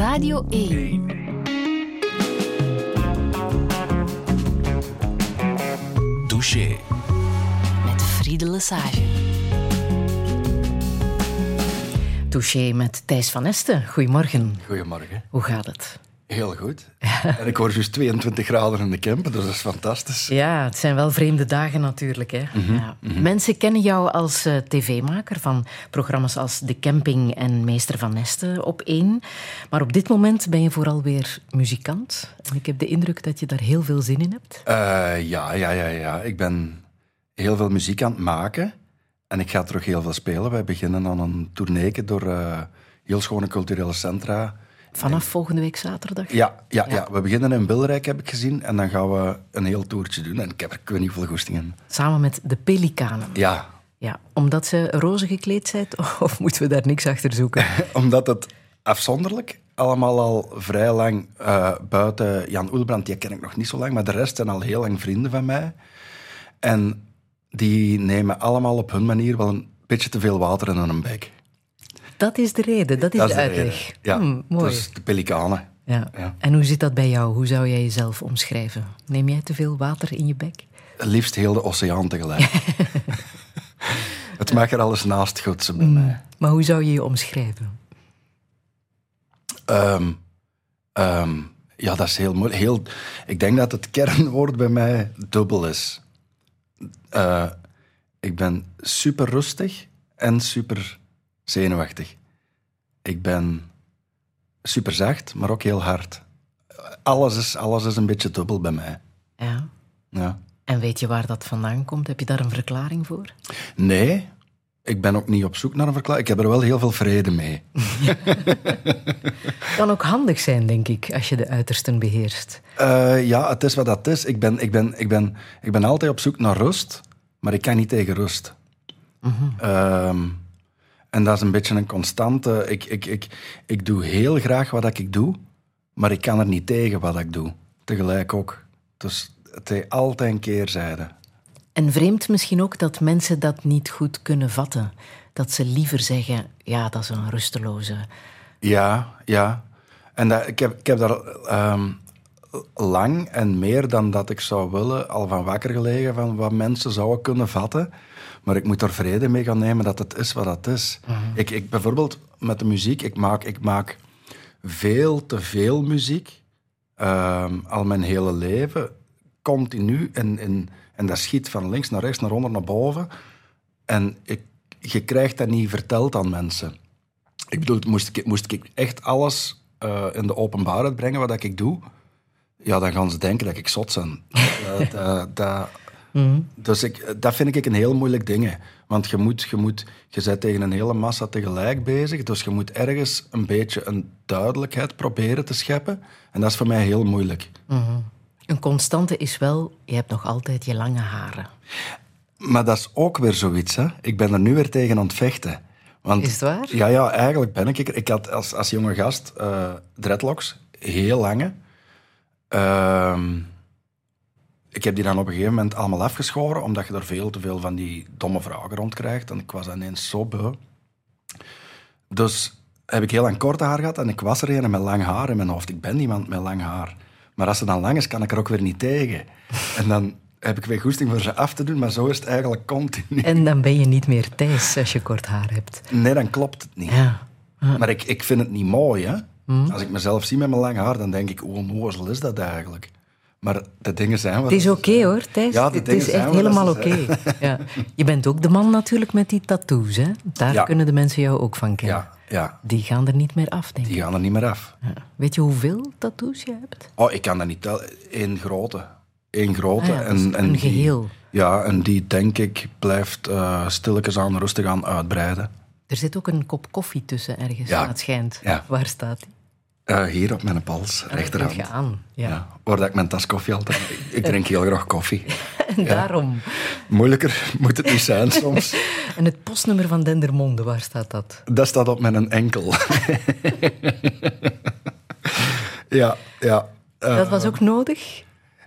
Radio 1. Douche. Met Friede Lesage. Touché met Thijs van Esten. Goedemorgen. Goedemorgen. Hoe gaat het? Heel goed. en ik hoor juist 22 graden in de camper, dus dat is fantastisch. Ja, het zijn wel vreemde dagen natuurlijk. Hè? ja. Mensen kennen jou als eh, tv-maker van programma's als De Camping en Meester van Nesten op één. Maar op dit moment ben je vooral weer muzikant. En ik heb de indruk dat je daar heel veel zin in hebt. Eh, ja, ja, ja, ja. Ik ben heel veel muziek aan het maken. En ik ga terug heel veel spelen. Wij beginnen aan een tournee door eh, heel schone culturele centra. Vanaf volgende week zaterdag? Ja, ja, ja. we beginnen in Bilrijk, heb ik gezien. En dan gaan we een heel toertje doen. En ik heb er ik weet niet hoeveel goesting in. Samen met de Pelikanen. Ja, Ja, omdat ze roze gekleed zijn? Of moeten we daar niks achter zoeken? omdat het afzonderlijk allemaal al vrij lang eh, buiten Jan Oelbrand, die ken ik nog niet zo lang, maar de rest zijn al heel lang vrienden van mij. En die nemen allemaal op hun manier wel een beetje te veel water in hun bek. Dat is de reden, dat is Dat de de uitleg. reden. Ja, Hmm, mooi. dus de pelikanen. Ja. Ja. En hoe zit dat bij jou? Hoe zou jij jezelf omschrijven? Neem jij te veel water in je bek? Liefst heel de oceaan tegelijk. het mag er alles naast goed bij Hmm. mij. Maar hoe zou je je omschrijven? Ehm, ehm, ja, dat is heel moeilijk. Heel, ik denk dat het kernwoord bij mij dubbel is. Eh, ik ben super rustig en super zenuwachtig. Ik ben super zacht, maar ook heel hard. Alles is, alles is een beetje dubbel bij mij. Ja. Ja. En weet je waar dat vandaan komt? Heb je daar een verklaring voor? Nee, ik ben ook niet op zoek naar een verklaring. Ik heb er wel heel veel vrede mee. Kan ook handig zijn, denk ik, als je de uitersten beheerst. Eh, ja, het is wat dat is. Ik ben, ik, ben, ik, ben, ik ben altijd op zoek naar rust, maar ik kan niet tegen rust. Ehm, en dat is een beetje een constante. Ik, ik, ik, ik doe heel graag wat ik doe, maar ik kan er niet tegen wat ik doe. Tegelijk ook. Dus het heeft altijd een keerzijde. En vreemd misschien ook dat mensen dat niet goed kunnen vatten. Dat ze liever zeggen, ja, dat is een rusteloze. Ja, ja. En dat, ik, heb, ik heb daar ehm, lang en meer dan dat ik zou willen al van wakker gelegen van wat mensen zouden kunnen vatten. Maar ik moet er vrede mee gaan nemen dat het is wat het is. ik, ik, bijvoorbeeld met de muziek, ik maak, ik maak veel te veel muziek. ehm, al mijn hele leven. Continu. En, en, en dat schiet van links naar rechts, naar onder, naar boven. En ik, je krijgt dat niet verteld aan mensen. Ik bedoel, moest ik, moest ik echt alles eh, in de openbaarheid brengen wat ik doe, ja, dan gaan ze denken dat ik zot ben. Dat- dat- dat- Dus ik, dat vind ik een heel moeilijk ding. hè. Want je moet, je moet, je bent tegen een hele massa tegelijk bezig, dus je moet ergens een beetje een duidelijkheid proberen te scheppen. En dat is voor mij heel moeilijk. Een constante is wel, je hebt nog altijd je lange haren. Maar dat is ook weer zoiets. Hè. Ik ben er nu weer tegen aan het vechten. Want, Is het waar? Ja, ja, eigenlijk ben ik er. Ik had als, als jonge gast eh, dreadlocks, heel lange. Ehm, ik heb die dan op een gegeven moment allemaal afgeschoren, omdat je er veel te veel van die domme vragen rond krijgt. En ik was ineens zo beu. Dus heb ik heel lang korte haar gehad en ik was er een met lang haar in mijn hoofd. Ik ben iemand met lang haar. Maar als ze dan lang is, kan ik er ook weer niet tegen. En dan heb ik weer goesting voor ze af te doen, maar zo is het eigenlijk continu. En dan ben je niet meer Thijs als je kort haar hebt. Nee, dan klopt het niet. Ja. Maar ik, ik vind het niet mooi, hè. Als ik mezelf zie met mijn lang haar, dan denk ik, hoe onnozel is dat eigenlijk? Maar de dingen zijn wat Het is oké hoor, Thijs. Ja, het is echt helemaal oké. Ja. Je bent ook de man natuurlijk met die tattoos. Hè? Daar Ja. kunnen de mensen jou ook van kennen. Ja, ja, Die gaan er niet meer af, denk ik. die gaan er niet meer af. Ja. Weet je hoeveel tattoos je hebt? Oh, ik kan dat niet tellen. Eén grote. Eén grote. Ah is en, en een die- geheel. Ja, en die, denk ik, blijft eh stilletjes aan, rustig aan uitbreiden. Er zit ook een kop koffie tussen ergens, Ja. het schijnt. Waar staat die? Eh, hier op mijn pols, rechterhand. Leg je aan. Ja. Ja, waar dat ik mijn tas koffie altijd... Ik- drink heel graag koffie. En daarom. Moeilijker moet het niet zijn soms. En het postnummer van Dendermonde, waar staat dat? Dat staat op mijn enkel. ja, ja. Eh, dat was ook nodig?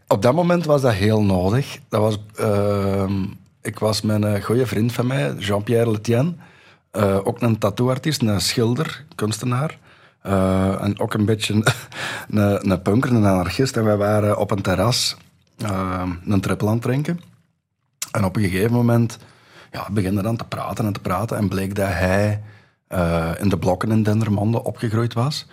op dat moment was dat heel nodig. Dat was, ehm, ik was met een goede vriend van mij, Jean-Pierre Letien, eh, ook een tattooartiest, een schilder, kunstenaar. Eh, en ook een beetje een, een punker, een anarchist. En wij waren op een terras uh, een trippel aan het drinken. En op een gegeven moment ja, beginnen dan te praten en te praten. En bleek dat hij uh, in de blokken in Dendermonde opgegroeid was.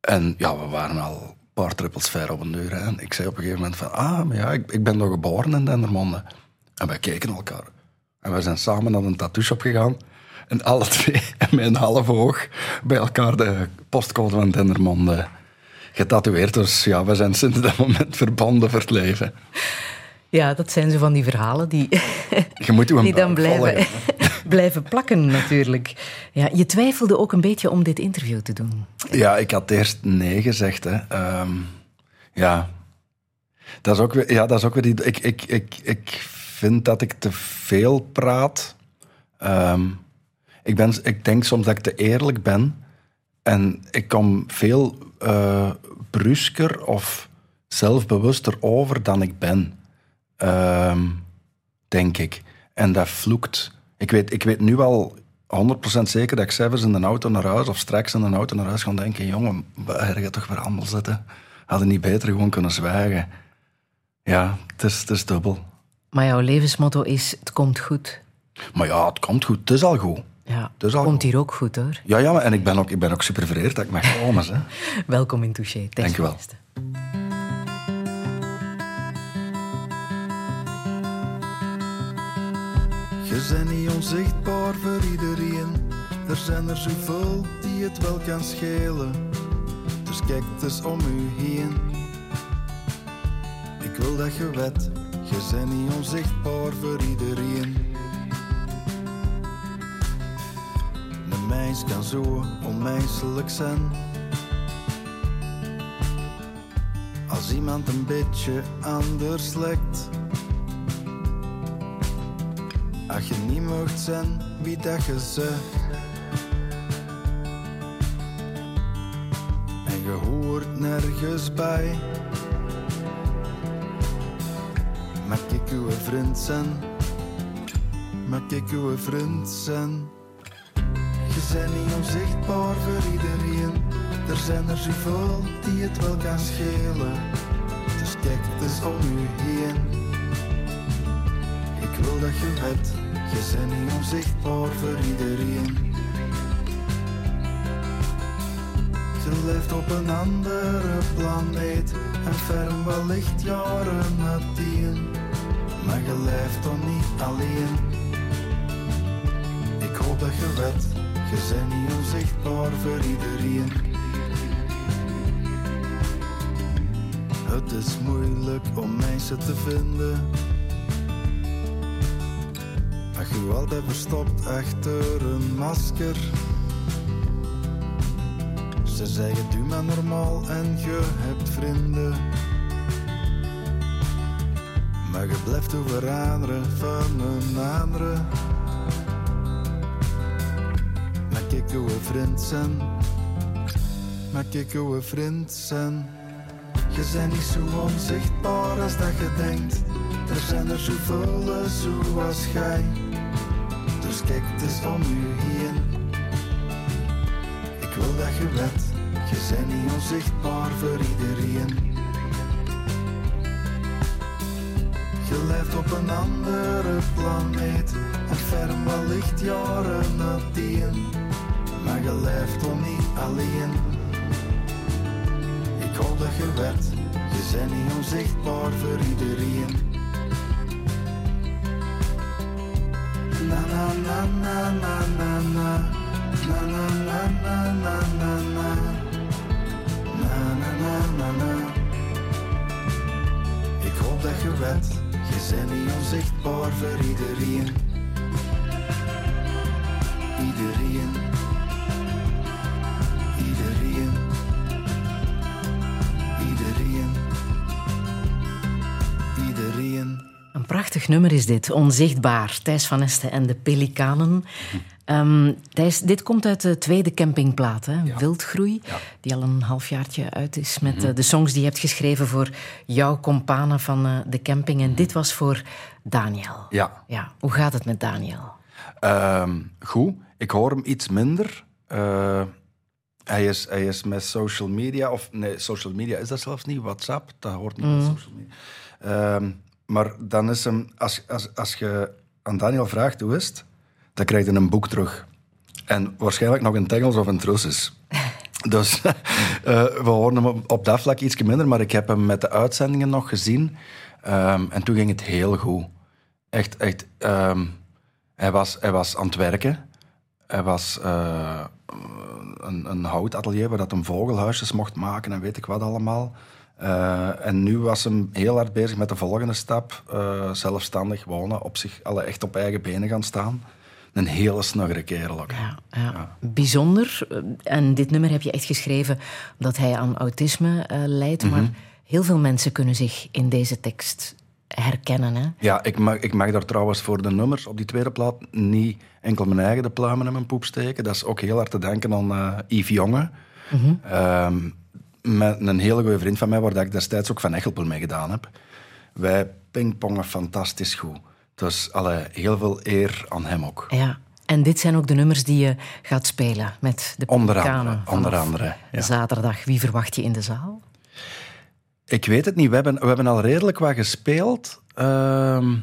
En ja, we waren al een paar trippels ver op een deur. En ik zei op een gegeven moment van, ah, maar ja, ik, ik ben nog geboren in Dendermonde. En wij keken elkaar. En we zijn samen naar een tattoo shop gegaan. En alle twee met een half oog bij elkaar de postcode van Dendermonde getatoeëerd. Dus ja, we zijn sinds dat moment verbonden voor het leven. Ja, dat zijn zo van die verhalen die, je moet die dan blijven, blijven plakken natuurlijk. Ja, je twijfelde ook een beetje om dit interview te doen. Ja, ik had eerst nee gezegd. Hè. Um, ja. Dat is ook weer, ja, dat is ook weer die... Ik, ik, ik, ik vind dat ik te veel praat. Um, ik, ben, ik denk soms dat ik te eerlijk ben. En ik kom veel uh, brusker of zelfbewuster over dan ik ben. Um, denk ik. En dat vloekt. Ik weet, ik weet nu al 100% zeker dat ik zelfs in de auto naar huis of straks in de auto naar huis ga denken: jongen, waar je toch weer allemaal zitten? Hadden niet beter gewoon kunnen zwijgen. Ja, het is, het is dubbel. Maar jouw levensmotto is: het komt goed. Maar ja, het komt goed. Het is al goed. Ja, het komt hier ook goed hoor. Ja, ja en ik ben ook, ik ben ook super vereerd dat ik mag komen. Hè. Welkom in Touché. Dank je wel. Je bent niet onzichtbaar voor iedereen. Er zijn er zoveel die het wel kan schelen. Dus kijk eens om u heen. Ik wil dat je weet, je bent niet onzichtbaar voor iedereen. Mens kan zo onmenselijk zijn. Als iemand een beetje anders lijkt. Als je niet mocht zijn wie dat je zegt. En je hoort nergens bij. Mag ik uw vriend zijn? Mag ik uw vriend zijn? Bent niet onzichtbaar voor iedereen. Er zijn er zoveel die het wel kan schelen. Dus kijk eens om u heen. Ik wil dat je weet, je bent niet onzichtbaar voor iedereen. Je leeft op een andere planeet en ferm wellicht jaren na tien. Maar je leeft dan niet alleen. Ik hoop dat je weet, je bent niet onzichtbaar voor iedereen. Het is moeilijk om mensen te vinden je altijd verstopt achter een masker. Ze zeggen doe maar normaal en je hebt vrienden. Maar je blijft overaderen van een andere. Hoe een vriend zijn. Maar kijk hoe een vriend zijn. Je bent niet zo onzichtbaar als dat je denkt. Er zijn er zoveel zoals jij. Dus kijk eens om u heen. Ik wil dat je weet, je bent niet onzichtbaar voor iedereen. Je leeft op een andere planeet en ferm wellicht jaren nadien. Maar je leeft toch niet alleen. Ik hoop dat je weet, je bent niet onzichtbaar voor iedereen. na na na na na na na na na na na na na na na na na na Ik hoop dat je weet, je bent niet onzichtbaar voor. Iedereen. Iedereen. Prachtig nummer is dit, Onzichtbaar. Thijs van Esten en de Pelikanen. Um, Thijs, dit komt uit de tweede campingplaat, hè? Ja. Wildgroei, ja. die al een halfjaartje uit is met mm -hmm. de songs die je hebt geschreven voor jouw companen van uh, de camping. En dit was voor Daniel. Ja. ja. Hoe gaat het met Daniel? Um, goed. Ik hoor hem iets minder. Uh, Hij is, hij is met social media, of nee, social media is dat zelfs niet, WhatsApp, dat hoort niet bij social media. Ehm, maar dan is hem, als, als, als je aan Daniel vraagt hoe is het, dan krijg je een boek terug. En waarschijnlijk nog het Engels of het Russisch. Dus eh, we horen hem op, dat vlak iets minder, maar ik heb hem met de uitzendingen nog gezien. Ehm, en toen ging het heel goed. Echt, echt. ehm, hij, was, hij was aan het werken. Hij was eh, een, een houtatelier waar dat hem vogelhuisjes mocht maken en weet ik wat allemaal. Eh, en nu was hem heel hard bezig met de volgende stap. eh, zelfstandig wonen, op zich, alle echt op eigen benen gaan staan. Een hele snuggere kerel ook. Ja, ja. Bijzonder. En dit nummer heb je echt geschreven omdat hij aan autisme eh, lijdt. Mhm. Maar heel veel mensen kunnen zich in deze tekst herkennen. Hè? Ja, ik mag, ik mag daar trouwens voor de nummers op die tweede plaat niet enkel mijn eigen de pluimen in mijn poep steken. Dat is ook heel hard te denken aan eh Yves Jonge. Ehm, met een hele goede vriend van mij, waar dat ik destijds ook van Echelpoel mee gedaan heb. Wij pingpongen fantastisch goed. Dus alle, heel veel eer aan hem ook. Ja. En dit zijn ook de nummers die je gaat spelen met de Onder andere, onder andere, ja. Zaterdag. Wie verwacht je in de zaal? Ik weet het niet. We hebben, we hebben al redelijk wat gespeeld. Ehm,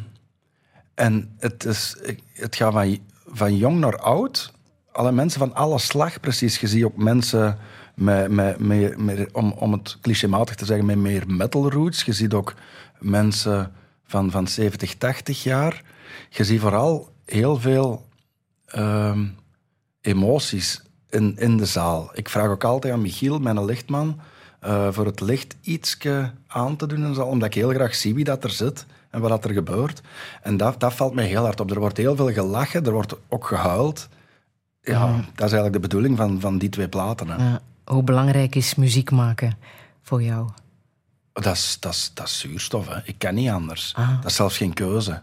en het, is, het gaat van, van jong naar oud. Alle mensen van alle slag, precies. Je ziet ook mensen met, met- om, om het clichématig te zeggen, met meer metal roots. Je ziet ook mensen van, van 70, 80 jaar. Je ziet vooral heel veel ehm, emoties in, in de zaal. Ik vraag ook altijd aan Michiel, mijn lichtman, eh, voor het licht iets aan te doen in de zaal, omdat ik heel graag zie wie dat er zit en wat dat er gebeurt. En dat, dat valt mij heel hard op. Er wordt heel veel gelachen, er wordt ook gehuild. Ja, dat is eigenlijk de bedoeling van, van die twee platen. Hè. Ja. Hoe belangrijk is muziek maken voor jou? Dat, is, dat, is, dat is zuurstof, hè. ik kan niet anders. Ah. Dat is zelfs geen keuze.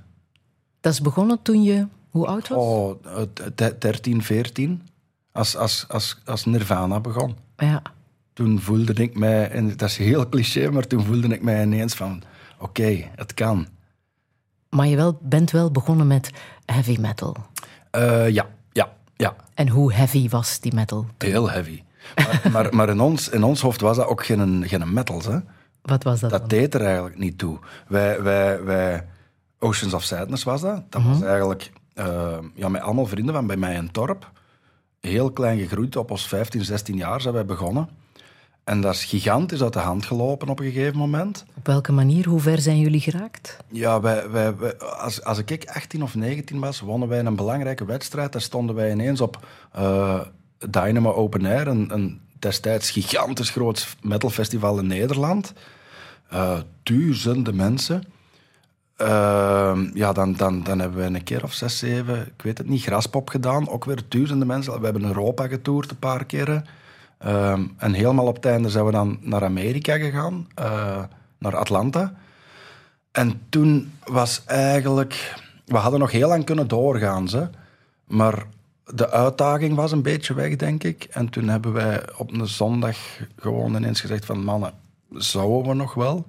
Dat is begonnen toen je... Hoe oud was? Oh, eh, 13, 14, als, als, als, als Nirvana begon. Ja. toen voelde ik mij, en dat is heel cliché, maar toen voelde ik mij ineens van, oké, het kan. Maar je wel, bent wel begonnen met heavy metal. Eh, ja, ja, ja, En hoe heavy was die metal? heel heavy. Maar, maar, maar in, ons, in ons hoofd was dat ook geen, geen metals, hè. Wat was dat, Dat dan? deed er eigenlijk niet toe. Wij, wij, wij, Oceans of Sadness was dat. Dat was eigenlijk eh, ja, met allemaal vrienden van bij mij in het dorp. Heel klein gegroeid, op ons 15, 16 jaar zijn wij begonnen. En dat is gigantisch uit de hand gelopen op een gegeven moment. Op welke manier, hoe ver zijn jullie geraakt? Ja, wij, wij, wij- als, als ik 18 of 19 was, wonnen wij een belangrijke wedstrijd. Daar stonden wij ineens op eh, Dynamo Open Air, een, een destijds gigantisch groot metalfestival in Nederland. Eh, duizenden mensen. Ehm, ja, dan, dan, dan hebben we een keer of zes, zeven, ik weet het niet, graspop gedaan. Ook weer duizenden mensen. We hebben Europa getoerd een paar keren. Ehm, en helemaal op het einde zijn we dan naar Amerika gegaan, eh, naar Atlanta. En toen was eigenlijk... We hadden nog heel lang kunnen doorgaan, ze. Maar de uitdaging was een beetje weg, denk ik. En toen hebben wij op een zondag gewoon ineens gezegd van... Mannen, zouden we nog wel?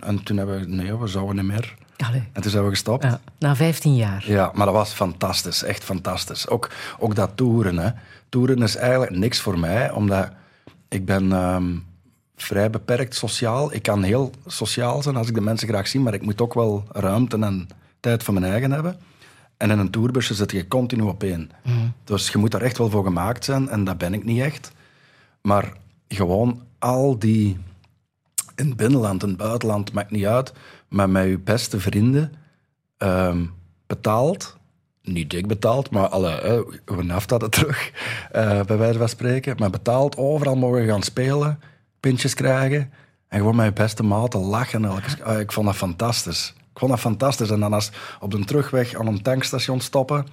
En toen hebben we... Nee, we zouden niet meer. Allee. En toen zijn we gestopt. Ja, na 15 jaar. Ja, maar dat was fantastisch. Echt fantastisch. Ook, ook dat toeren. Hè. Toeren is eigenlijk niks voor mij, omdat ik ben ehm, vrij beperkt sociaal. Ik kan heel sociaal zijn als ik de mensen graag zie, maar ik moet ook wel ruimte en tijd voor mijn eigen hebben. En in een tourbusje zit je continu op één. Dus je moet daar echt wel voor gemaakt zijn en dat ben ik niet echt. Maar gewoon al die in het binnenland, in het buitenland, maakt niet uit, maar met je beste vrienden ehm, betaald. Niet dik betaald, maar alle, hoe naft dat het terug, eh, bij wijze van spreken. Maar betaald, overal mogen gaan spelen, pintjes krijgen. En gewoon met je beste maten lachen. Elke, ah, ik vond dat fantastisch. Ik vond dat fantastisch. En dan als op de terugweg aan een tankstation stoppen,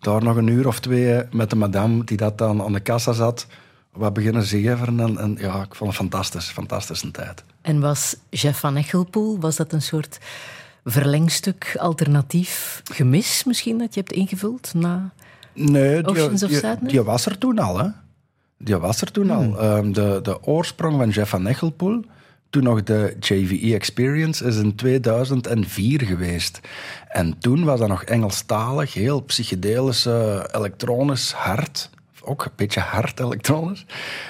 daar nog een uur of twee met de madame die dat dan aan de kassa zat, wat beginnen zeveren. En, en ja, ik vond het fantastisch. Fantastische tijd. En was Jeff van Echelpoel, was dat een soort verlengstuk, alternatief, gemis misschien dat je hebt ingevuld na... Nee, die, Oceans of Sadness? die was er toen al, hè. Die was er toen Hmm. al. Ehm, de, de oorsprong van Jeff van Echelpoel, toen nog de JVE Experience, is in 2004 geweest. En toen was dat nog Engelstalig, heel psychedelische, elektronisch hard. ook een beetje hard elektronisch.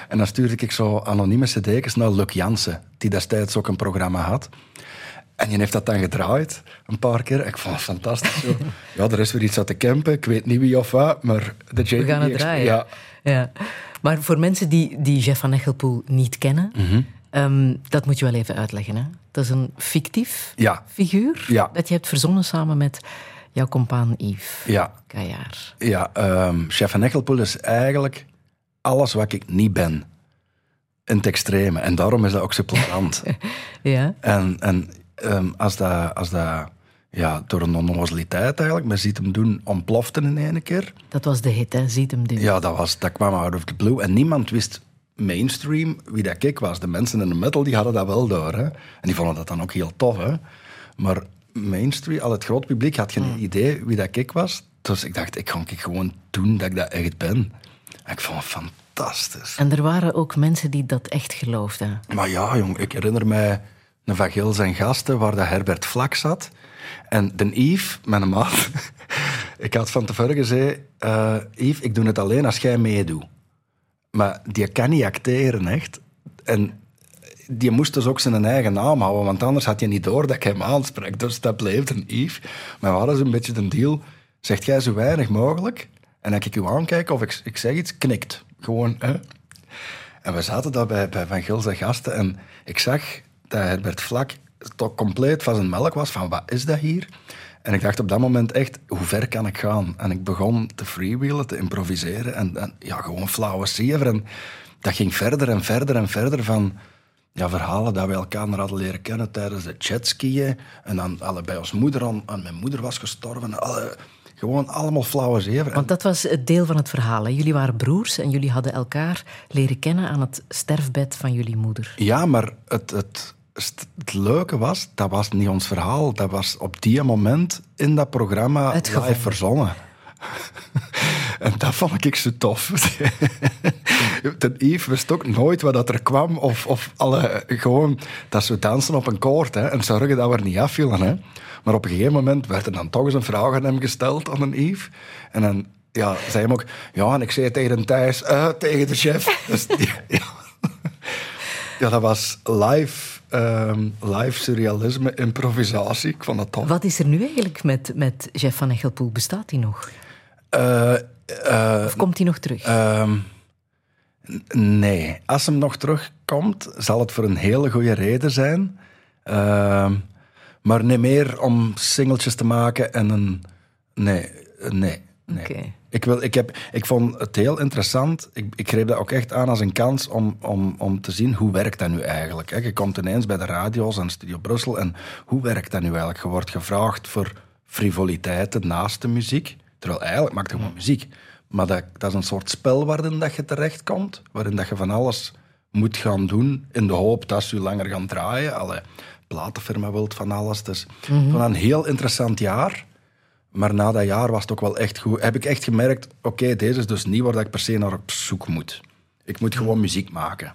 En dan stuurde ik zo anonieme cd's naar Luc Jansen, die destijds ook een programma had. En je heeft dat dan gedraaid, een paar keer. Ik vond het fantastisch. Zo. Ja, er is weer iets uit te campen. Ik weet niet wie of wat, maar de JTB... We gaan het draaien. Ja. ja. Maar voor mensen die, die Jeff van Echelpoel niet kennen... Mhm. Ehm, dat moet je wel even uitleggen. Hè? Dat is een fictief Ja. figuur Ja. dat je hebt verzonnen samen met jouw compaan Yves Ja, Kajaar. ja ehm, Chef van Echelpoel is eigenlijk alles wat ik niet ben. In het extreme. En daarom is dat ook zo plezant. Ja? En, en ehm, als dat, als dat ja, door een onnozeliteit eigenlijk, men ziet hem doen, ontplofte in één keer. Dat was de hit, hè? Ziet hem doen. Ja, dat, was, dat kwam out of the blue. En niemand wist mainstream wie dat ik was. De mensen in de metal die hadden dat wel door. Hè? En die vonden dat dan ook heel tof. Hè? Maar mainstream, al het groot publiek had geen idee wie dat ik was. Dus ik dacht, ik ga ik gewoon doen dat ik dat echt ben. En ik vond het fantastisch. En er waren ook mensen die dat echt geloofden. Maar ja, jong, ik herinner mij een van zijn gasten waar dat Herbert Vlak zat. En de Yves, mijn maat, ik had van tevoren gezegd, eh Yves, ik doe het alleen als jij meedoet. Maar die kan niet acteren, echt. En die moest dus ook zijn eigen naam houden, want anders had je niet door dat ik hem aanspreekt. Dus dat bleef een Yves. Maar we hadden zo'n beetje de deal, zegt jij zo weinig mogelijk, en dan ik u aankijk of ik, ik zeg iets, knikt. Gewoon, hè. En we zaten daar bij, bij Van Gilse gasten en ik zag dat Herbert Vlak toch compleet van zijn melk was, van wat is dat hier? En ik dacht op dat moment echt, hoe ver kan ik gaan? En ik begon te freewheelen, te improviseren en, en ja, gewoon flauwe zever. En dat ging verder en verder en verder van ja, verhalen dat we elkaar hadden leren kennen tijdens de jetskiën. En dan allebei ons moeder aan, aan mijn moeder was gestorven. Alle, gewoon allemaal flauwe zever. En- Want dat was het deel van het verhaal. Hè? Jullie waren broers en jullie hadden elkaar leren kennen aan het sterfbed van jullie moeder. Ja, maar het, het, het leuke was, dat was niet ons verhaal. Dat was op die moment in dat programma live verzonnen. en dat vond ik zo tof. Ten Yves wist ook nooit wat dat er kwam. Of, of alle, gewoon, dat ze dansen op een koord. Hè, en zorgen dat we er niet afvielen. Hè. Maar op een gegeven moment werd er dan toch eens een vraag aan hem gesteld, aan een Yves. En dan ja, zei hem ook... Ja, en ik zei tegen Thijs, eh, tegen de chef. Dus, ja. Ja, dat was live, ehm, live surrealisme, improvisatie. Ik vond dat tof. Wat is er nu eigenlijk met, met Jeff van Echelpoel? Bestaat hij nog? Eh, eh, Of komt hij nog terug? ehm, nee, als hem nog terugkomt, zal het voor een hele goede reden zijn. Ehm, maar niet meer om singeltjes te maken en een... Nee, nee, nee. Oké. Ik, wil, ik, heb, ik vond het heel interessant. Ik, ik greep dat ook echt aan als een kans om, om, om te zien hoe werkt dat nu eigenlijk. Hè? Je komt ineens bij de radio's en Studio Brussel en hoe werkt dat nu eigenlijk? Je wordt gevraagd voor frivoliteiten naast de muziek. Terwijl eigenlijk maakt je gewoon muziek. Maar dat, dat is een soort spel waarin dat je terechtkomt, waarin dat je van alles moet gaan doen in de hoop dat ze je langer gaan draaien. Alle platenfirma wilt van alles. Dus van een heel interessant jaar. Maar na dat jaar was het ook wel echt goed. Heb ik echt gemerkt, oké, deze is dus niet waar ik per se naar op zoek moet. Ik moet gewoon muziek maken.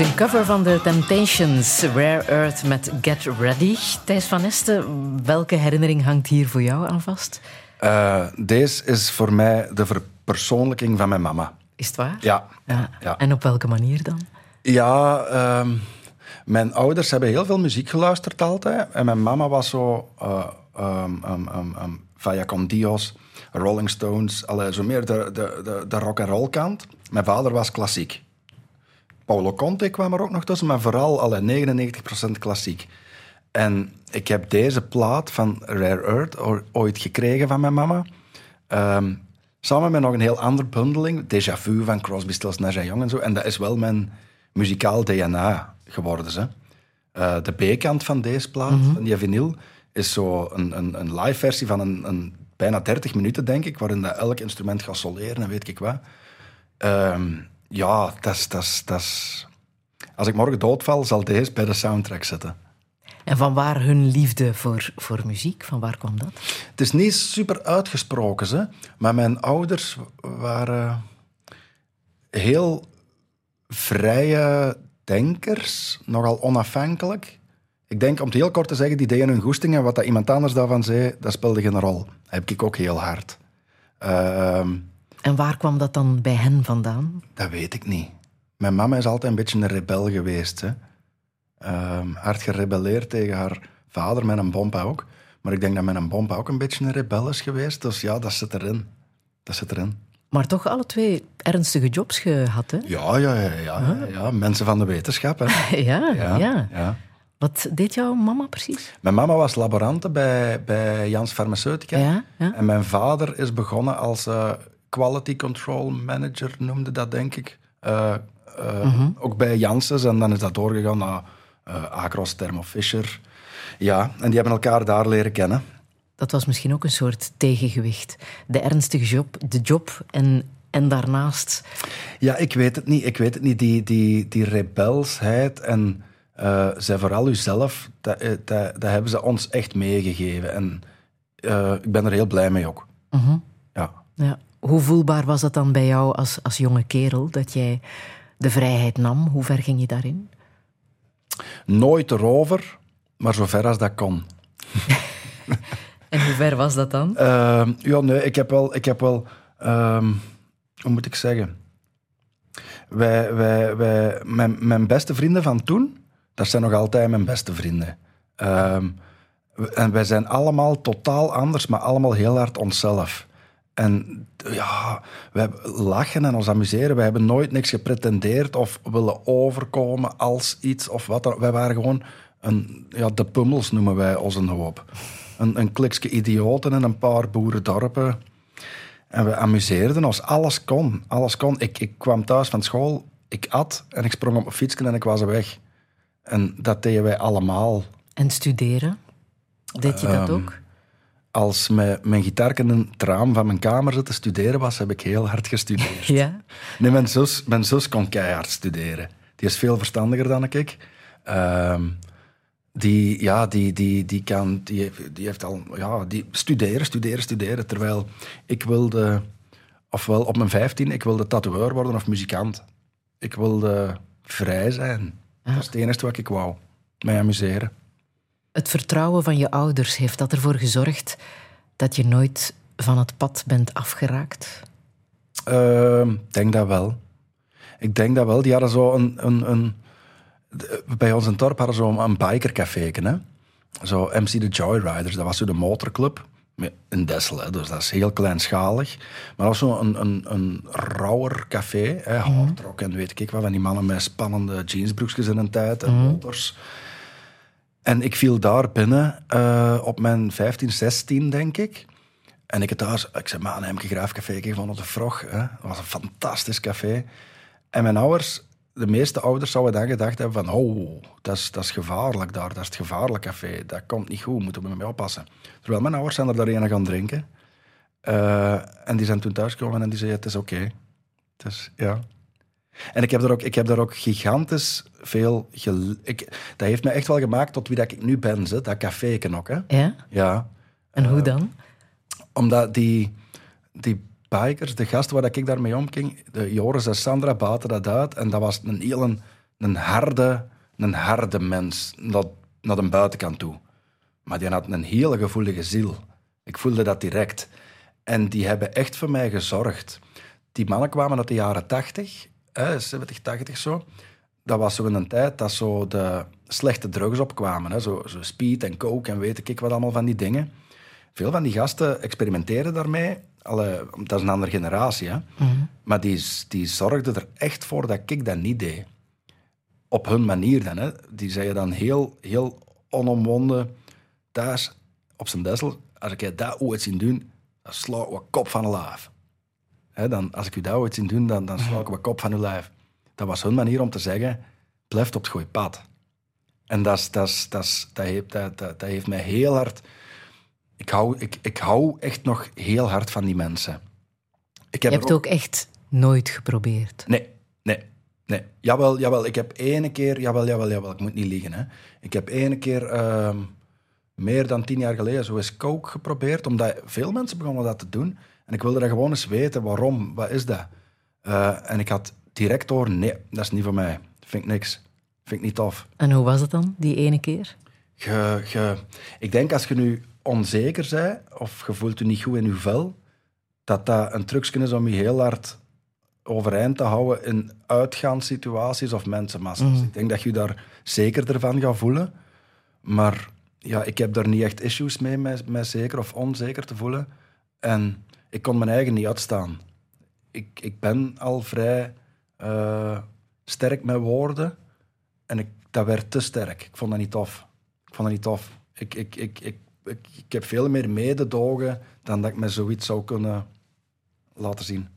Een cover van de Temptations, Rare Earth met Get Ready. Thijs van Esten, welke herinnering hangt hier voor jou aan vast? Eh, deze is voor mij de verpersoonlijking van mijn mama. Is het waar? Ja. Ja. Ja. En op welke manier dan? Ja, ehm, mijn ouders hebben heel veel muziek geluisterd altijd. En mijn mama was zo... eh um, um, um, um, Vaya con Dios, Rolling Stones. Allee, zo meer de, de, de, de rock-and-roll kant. Mijn vader was klassiek. Paulo Conte kwam er ook nog tussen, maar vooral allee, 99% klassiek. En ik heb deze plaat van Rare Earth ooit gekregen van mijn mama. Ehm, samen met nog een heel andere bundeling, Déjà Vu van Crosby, Stills, Nash Young en zo. En dat is wel mijn muzikaal DNA geworden. Ze. Eh, de B-kant van deze plaat, van die vinyl, is zo een, een, een live versie van een, een bijna 30 minuten, denk ik, waarin dat elk instrument gaat soleren en weet ik wat. Ehm, ja, dat is, dat is, dat is... Als ik morgen doodval, zal deze bij de soundtrack zitten. En van waar hun liefde voor, voor muziek, van waar kwam dat? Het is niet super uitgesproken, ze, maar mijn ouders waren heel vrije denkers, nogal onafhankelijk. Ik denk, om het heel kort te zeggen, die deden hun goesting en wat dat iemand anders daarvan zei, dat speelde geen rol. Dat heb ik ook heel hard. Ehm, En waar kwam dat dan bij hen vandaan? dat weet ik niet. Mijn mama is altijd een beetje een rebel geweest. Hè. Ehm, hard gerebelleerd tegen haar vader, met een bompa ook. Maar ik denk dat mijn bompa ook een beetje een rebel is geweest. Dus ja, dat zit erin. Dat zit erin. Maar toch alle twee ernstige jobs gehad, hè? Ja, ja, ja, ja, ja, ja. Mensen van de wetenschap. Hè. Ja, Ja, ja. ja. Wat deed jouw mama precies? Mijn mama was laborante bij, bij Jans Farmaceutica. Ja. En mijn vader is begonnen als eh, quality control manager, noemde dat denk ik. Eh, eh, Mhm. Ook bij Janssens. En dan is dat doorgegaan naar eh Acros, Thermo Fisher. Ja, en die hebben elkaar daar leren kennen. Dat was misschien ook een soort tegengewicht. De ernstige job, de job en, en daarnaast... Ja, ik weet het niet. Ik weet het niet. Die, die, die rebelsheid en eh zij vooral uzelf, dat, dat, dat hebben ze ons echt meegegeven. En ik ben er heel blij mee ook. Ja. Ja. Hoe voelbaar was dat dan bij jou als, als jonge kerel, dat jij de vrijheid nam? Hoe ver ging je daarin? Nooit erover, maar zo ver als dat kon. En hoe ver was dat dan? Ehm, ja, nee, ik heb wel... Ik heb wel ehm, hoe moet ik zeggen? Wij, wij, wij, mijn, mijn beste vrienden van toen, dat zijn nog altijd mijn beste vrienden. Ehm, en wij zijn allemaal totaal anders, maar allemaal heel hard onszelf. En ja, wij lachen en ons amuseren. Wij hebben nooit niks gepretendeerd of willen overkomen als iets of wat. dan- Wij waren gewoon een, ja, de pummels noemen wij ons een hoop. Een, een klikske idioten in een paar boerendorpen. En we amuseerden ons. Alles kon. Alles kon. Ik, ik kwam thuis van school, ik at en ik sprong op mijn fietsje en ik was weg. En dat deden wij allemaal. En studeren? Deed je dat Ehm, ook? Als mijn, mijn gitaar in een traam van mijn kamer zit te studeren was, heb ik heel hard gestudeerd. Ja. Nee, mijn zus, mijn zus kon keihard studeren. Die is veel verstandiger dan ik. Ehm, die, ja, die, die, die kan, die, heeft- die heeft al, ja, die studeren, studeren, studeren. Terwijl ik wilde, ofwel op mijn 15, ik wilde tatoeëur worden of muzikant. Ik wilde vrij zijn. Dat is het enige wat ik wou. Mij amuseren. Het vertrouwen van je ouders, heeft dat ervoor gezorgd dat je nooit van het pad bent afgeraakt? Ehm, Ik denk dat wel. Ik denk dat wel. Die hadden zo een... een, een bij ons in dorp hadden ze zo een bikercafé. Hè? Zo MC de Joyriders, dat was zo de motorclub. Met- In Dessel, hè, dus dat is heel kleinschalig. Maar dat was zo een, een, een rauwer café. Hè, hardrock en weet ik wat. Van die mannen met spannende jeansbroekjes in een tijd en motors. En ik viel daar binnen eh, op mijn 15, 16, denk ik. En ik het thuis, ik zei, ik een graafcafé gevonden op de Frog. Hè? Was een fantastisch café. En mijn ouders de meeste ouders zouden dan gedacht hebben van oh, dat is, dat is gevaarlijk daar, dat is het gevaarlijk café, dat komt niet goed, moeten we mee oppassen. Terwijl mijn ouders zijn er daar een gaan drinken. Eh, en die zijn toen thuisgekomen en die zeiden, het is oké. Ja. En ik heb daar ook, ik heb daar ook gigantisch veel... gel- Ik, dat heeft me echt wel gemaakt tot wie dat ik nu ben, ze, dat café ook. Hè. Ja? Ja, En Eh, hoe dan? omdat die, die bikers, de gasten waar dat ik daarmee omging, de Joris en Sandra baten dat uit. En dat was een heel een, een harde, een harde mens naar, naar de buitenkant toe. Maar die had een hele gevoelige ziel. Ik voelde dat direct. En die hebben echt voor mij gezorgd. Die mannen kwamen uit de jaren 80, hè, 70, 80 zo. Dat was zo in een tijd dat zo de slechte drugs opkwamen. Hè, zo, zo speed en coke en weet ik wat allemaal van die dingen. Veel van die gasten experimenteren daarmee. Alle, dat is een andere generatie. Hè? Maar die, die zorgden er echt voor dat ik dat niet deed. Op hun manier dan. Hè? Die zeiden dan heel, heel onomwonden thuis op zijn dessel. Als ik je dat ooit zien doen, dan sla ik wat kop van een lijf. Hè, dan, als ik u dat ooit zien doen, dan, dan sla ik wat kop van uw lijf. Dat was hun manier om te zeggen, blijf op het goede pad. En dat, is- dat, is- dat, is- dat, heeft, dat, dat, dat heeft mij heel hard... Ik hou, ik, ik hou echt nog heel hard van die mensen. Ik Je heb hebt er ook echt nooit geprobeerd. Nee, nee, nee. Jawel, jawel. Ik heb ene keer... Jawel, jawel, jawel. Ik moet niet liegen, hè. Ik heb ene keer... ehm, meer dan tien jaar geleden zo eens coke geprobeerd, omdat veel mensen begonnen dat te doen. En ik wilde dat gewoon eens weten, waarom, wat is dat? Eh, en ik had direct door, nee, dat is niet voor mij. Vind ik niks. Vind ik niet tof. En hoe was het dan, die ene keer? Je, je, ik denk als je nu onzeker bent, of je voelt je niet goed in je vel, dat dat een trucje is om je heel hard overeind te houden in uitgaanssituaties of mensenmassa's. Ik denk dat je daar zeker ervan gaat voelen. Maar ja, ik heb daar niet echt issues mee, met, met zeker of onzeker te voelen. En ik kon mijn eigen niet uitstaan. Ik, ik ben al vrij eh, sterk met woorden. En ik, dat werd te sterk. Ik vond dat niet tof. Ik vond dat niet tof. Ik, ik, ik, ik, ik, ik heb veel meer mededogen dan dat ik me zoiets zou kunnen laten zien.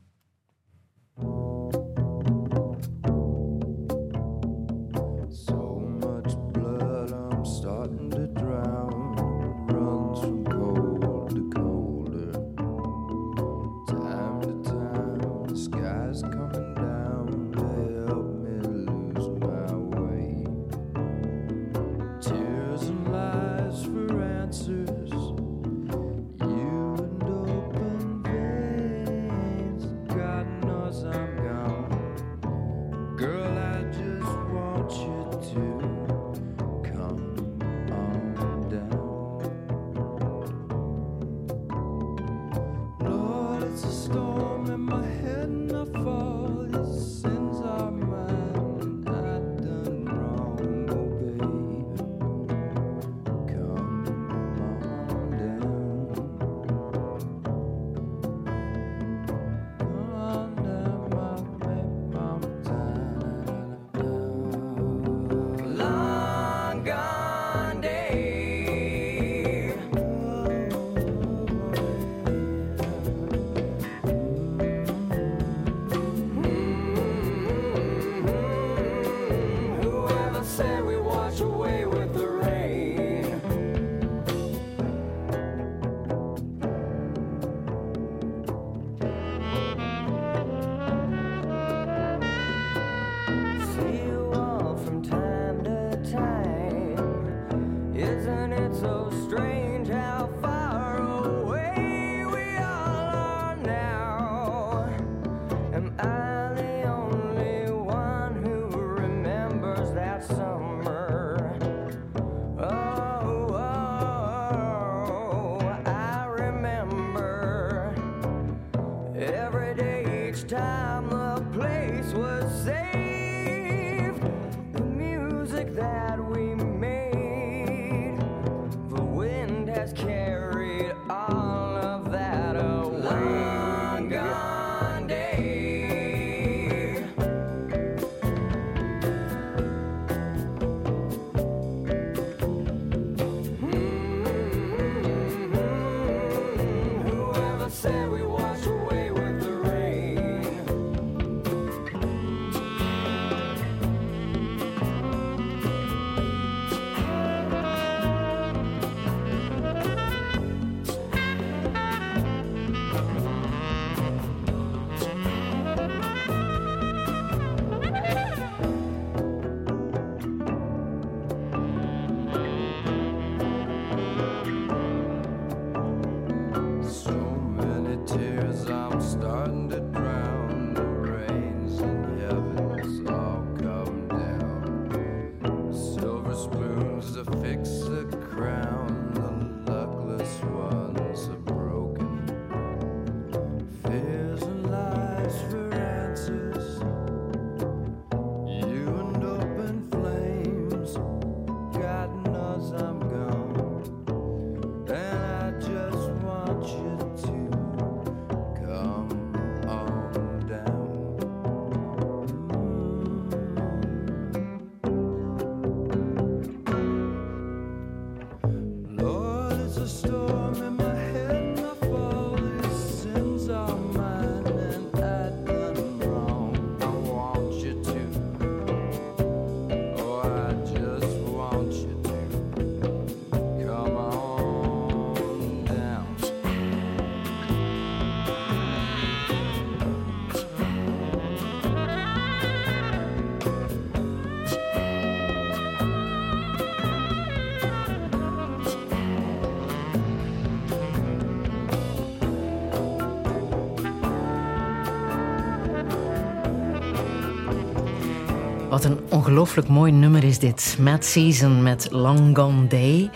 Ongelooflijk mooi nummer is dit. Mad Season met Long Gone Day.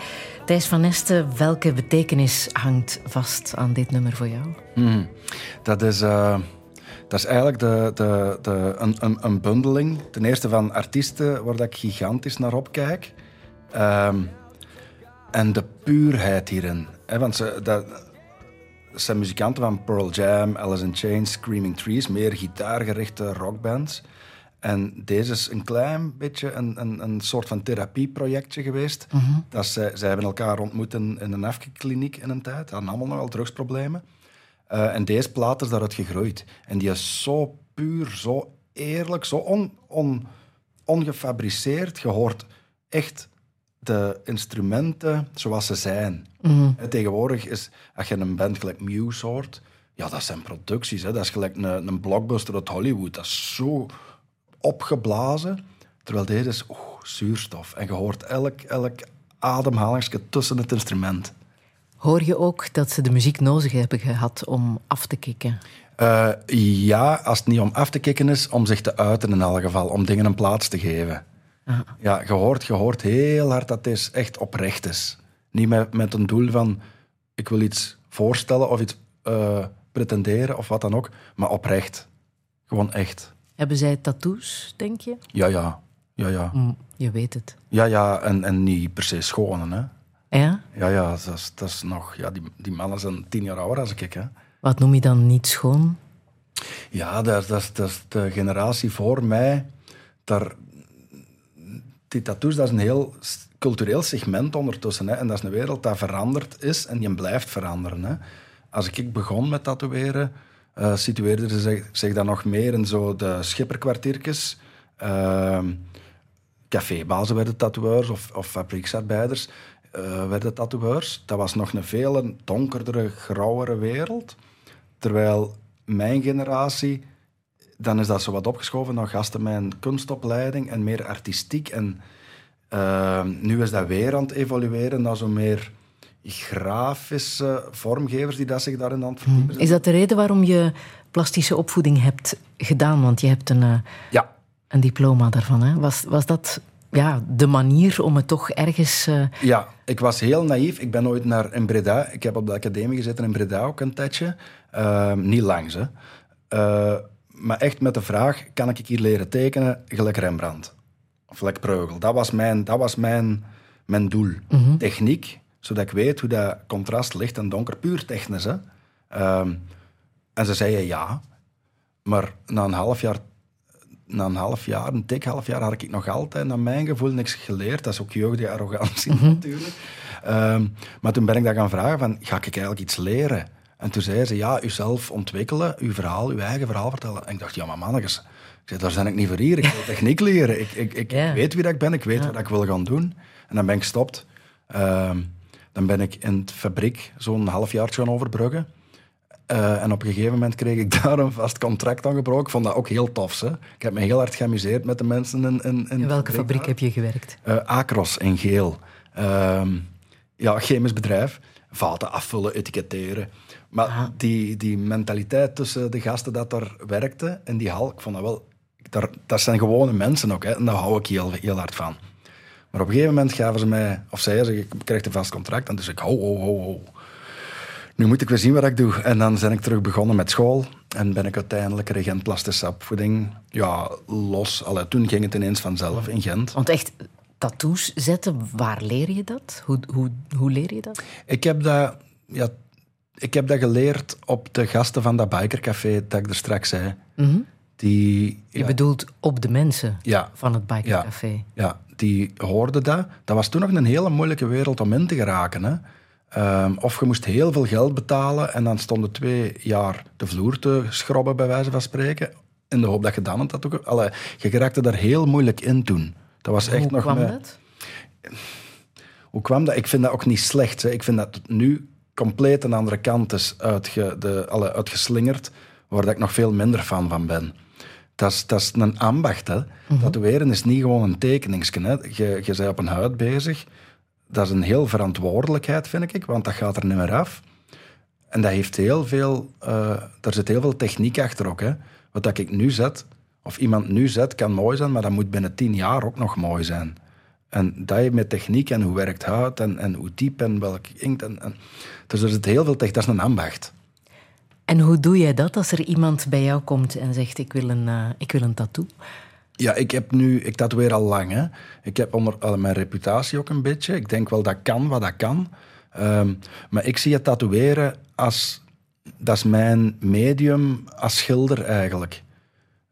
Thijs van Nesten, welke betekenis hangt vast aan dit nummer voor jou? Dat is, eh, dat eigenlijk de, de, de, een, een, bundeling. Ten eerste van artiesten waar ik gigantisch naar opkijk. Ehm, en de puurheid hierin. Want ze, dat zijn muzikanten van Pearl Jam, Alice in Chains, Screaming Trees. Meer gitaargerichte rockbands. En deze is een klein beetje een, een, een soort van therapieprojectje geweest. dat zij, zij hebben elkaar ontmoet in, in een afkliniek in een tijd. Ze hadden allemaal nogal drugsproblemen. Eh, en deze plaat is daaruit gegroeid. En die is zo puur, zo eerlijk, zo on, on, ongefabriceerd. Je hoort echt de instrumenten zoals ze zijn. Hè, Tegenwoordig is, als je een band gelijk Muse hoort, ja, dat zijn producties. Hè. Dat is gelijk een, een blockbuster uit Hollywood. Dat is zo opgeblazen. Terwijl deze is oeh, zuurstof. En je hoort elk, elk ademhalingsje tussen het instrument. Hoor je ook dat ze de muziek nodig hebben gehad om af te kicken? Eh, ja, als het niet om af te kicken is, om zich te uiten in elk geval. Om dingen een plaats te geven. Ja, je hoort, je hoort heel hard dat dit echt oprecht is. Niet met, met een doel van, ik wil iets voorstellen of iets eh, pretenderen of wat dan ook. Maar oprecht. Gewoon echt. Hebben zij tattoos, denk je? Ja, ja. Ja, ja. Hm, je weet het. Ja, ja. En, en niet per se schone, hè. Ja? Ja, ja. Dat is, dat is nog... Ja, die, die mannen zijn tien jaar ouder als ik, hè. Wat noem je dan niet schoon? Ja, dat, is- dat, dat is de generatie voor mij. Daar, die tattoos, dat is een heel cultureel segment ondertussen. Hè. En dat is een wereld dat veranderd is en die blijft veranderen. Hè. Als ik begon met tatoeëren, eh situeerde ze zich, zich dan nog meer in zo de schipperkwartiertjes. Ehm cafébazen werden tatoeërs of, of fabrieksarbeiders eh, werden tatoeërs. Dat was nog een veel donkerdere, grauwere wereld. Terwijl mijn generatie, dan is dat zo wat opgeschoven naar gasten met een kunstopleiding en meer artistiek. En eh, nu is dat weer aan het evolueren naar zo meer grafische vormgevers die dat zich daarin aan het. Is dat de reden waarom je plastische opvoeding hebt gedaan? Want je hebt een, eh, Ja, een diploma daarvan. Hè? Was, was dat ja, de manier om het toch ergens... eh, Ja, ik was heel naïef. Ik ben ooit naar in Breda. Ik heb op de academie gezeten in Breda ook een tijdje. Ehm, niet langs, hè. Eh, maar echt met de vraag, kan ik hier leren tekenen gelijk Rembrandt? Of gelijk Breugel? Dat was mijn, dat was mijn, mijn doel. Techniek, zodat ik weet hoe dat contrast licht en donker, puur technisch. Hè. Ehm, en ze zeiden ja. Maar na een half jaar na een half jaar, een dik half jaar, had ik nog altijd, naar mijn gevoel, niks geleerd. Dat is ook jeugdige arrogantie natuurlijk. Ehm, maar toen ben ik dat gaan vragen van, ga ik eigenlijk iets leren? En toen zei ze, ja, uzelf ontwikkelen, uw verhaal, uw eigen verhaal vertellen. En ik dacht, ja, maar mannetjes, daar ben ik niet voor hier. Ik wil techniek leren. Ik, ik, ik weet wie dat ik ben, ik weet wat ik wil gaan doen. En dan ben ik gestopt. Ehm, dan ben ik in het fabriek zo'n half jaar gaan overbruggen. Eh, en op een gegeven moment kreeg ik daar een vast contract aangebroken. Ik vond dat ook heel tof. Hè? Ik heb me heel hard geamuseerd met de mensen in, in, in in welke fabriek heb je gewerkt? Eh, Acros in Geel. Ehm, ja, chemisch bedrijf. Vaten afvullen, etiketteren. Maar die, die mentaliteit tussen de gasten dat daar werkten in die hal, ik vond dat wel... Daar, dat zijn gewone mensen ook, hè, en daar hou ik heel, heel hard van. Maar op een gegeven moment gaven ze mij, of zeiden ze, ik krijg een vast contract. En dus ik, ho, ho, ho, ho. Nu moet ik weer zien wat ik doe. En dan ben ik terug begonnen met school. En ben ik uiteindelijk regent plastische opvoeding. Ja, los. Allee, toen ging het ineens vanzelf in Gent. Want echt, tattoos zetten, waar leer je dat? Hoe, hoe, hoe leer je dat? Ik heb dat, ja, ik heb dat geleerd op de gasten van dat bikercafé dat ik er straks zei. Die, Je ja, bedoelt op de mensen Ja. van het bikercafé. ja, die hoorden dat. Dat was toen nog een hele moeilijke wereld om in te geraken. Hè. Ehm, of je moest heel veel geld betalen en dan stonden twee jaar de vloer te schrobben, bij wijze van spreken. In de hoop dat je dan het ook... Allee, je geraakte daar heel moeilijk in toen. Dat was echt Hoe nog kwam dat? Hoe kwam dat? Ik vind dat ook niet slecht. Hè. Ik vind dat het nu compleet een andere kant is uitge, de, alle, uitgeslingerd, waar dat ik nog veel minder fan van ben. Dat is, dat is een ambacht. Hè. Tatoeëren is niet gewoon een tekeningsje. Hè. Je, je bent op een huid bezig. Dat is een heel verantwoordelijkheid, vind ik, want dat gaat er niet meer af. En dat heeft heel veel, eh, daar zit heel veel techniek achter ook. Hè. Wat dat ik nu zet, of iemand nu zet, kan mooi zijn, maar dat moet binnen tien jaar ook nog mooi zijn. En dat je met techniek en hoe werkt hout en, en hoe diep en welk inkt. En, en, dus er zit heel veel tegen. Dat is een ambacht. En hoe doe jij dat als er iemand bij jou komt en zegt: Ik wil een, eh, ik wil een tattoo? Ja, ik heb nu, ik tatoeëer al lang. Hè. Ik heb onder eh, mijn reputatie ook een beetje. Ik denk wel dat kan wat dat kan. Ehm, maar ik zie het tatoeëren als, dat is mijn medium als schilder eigenlijk.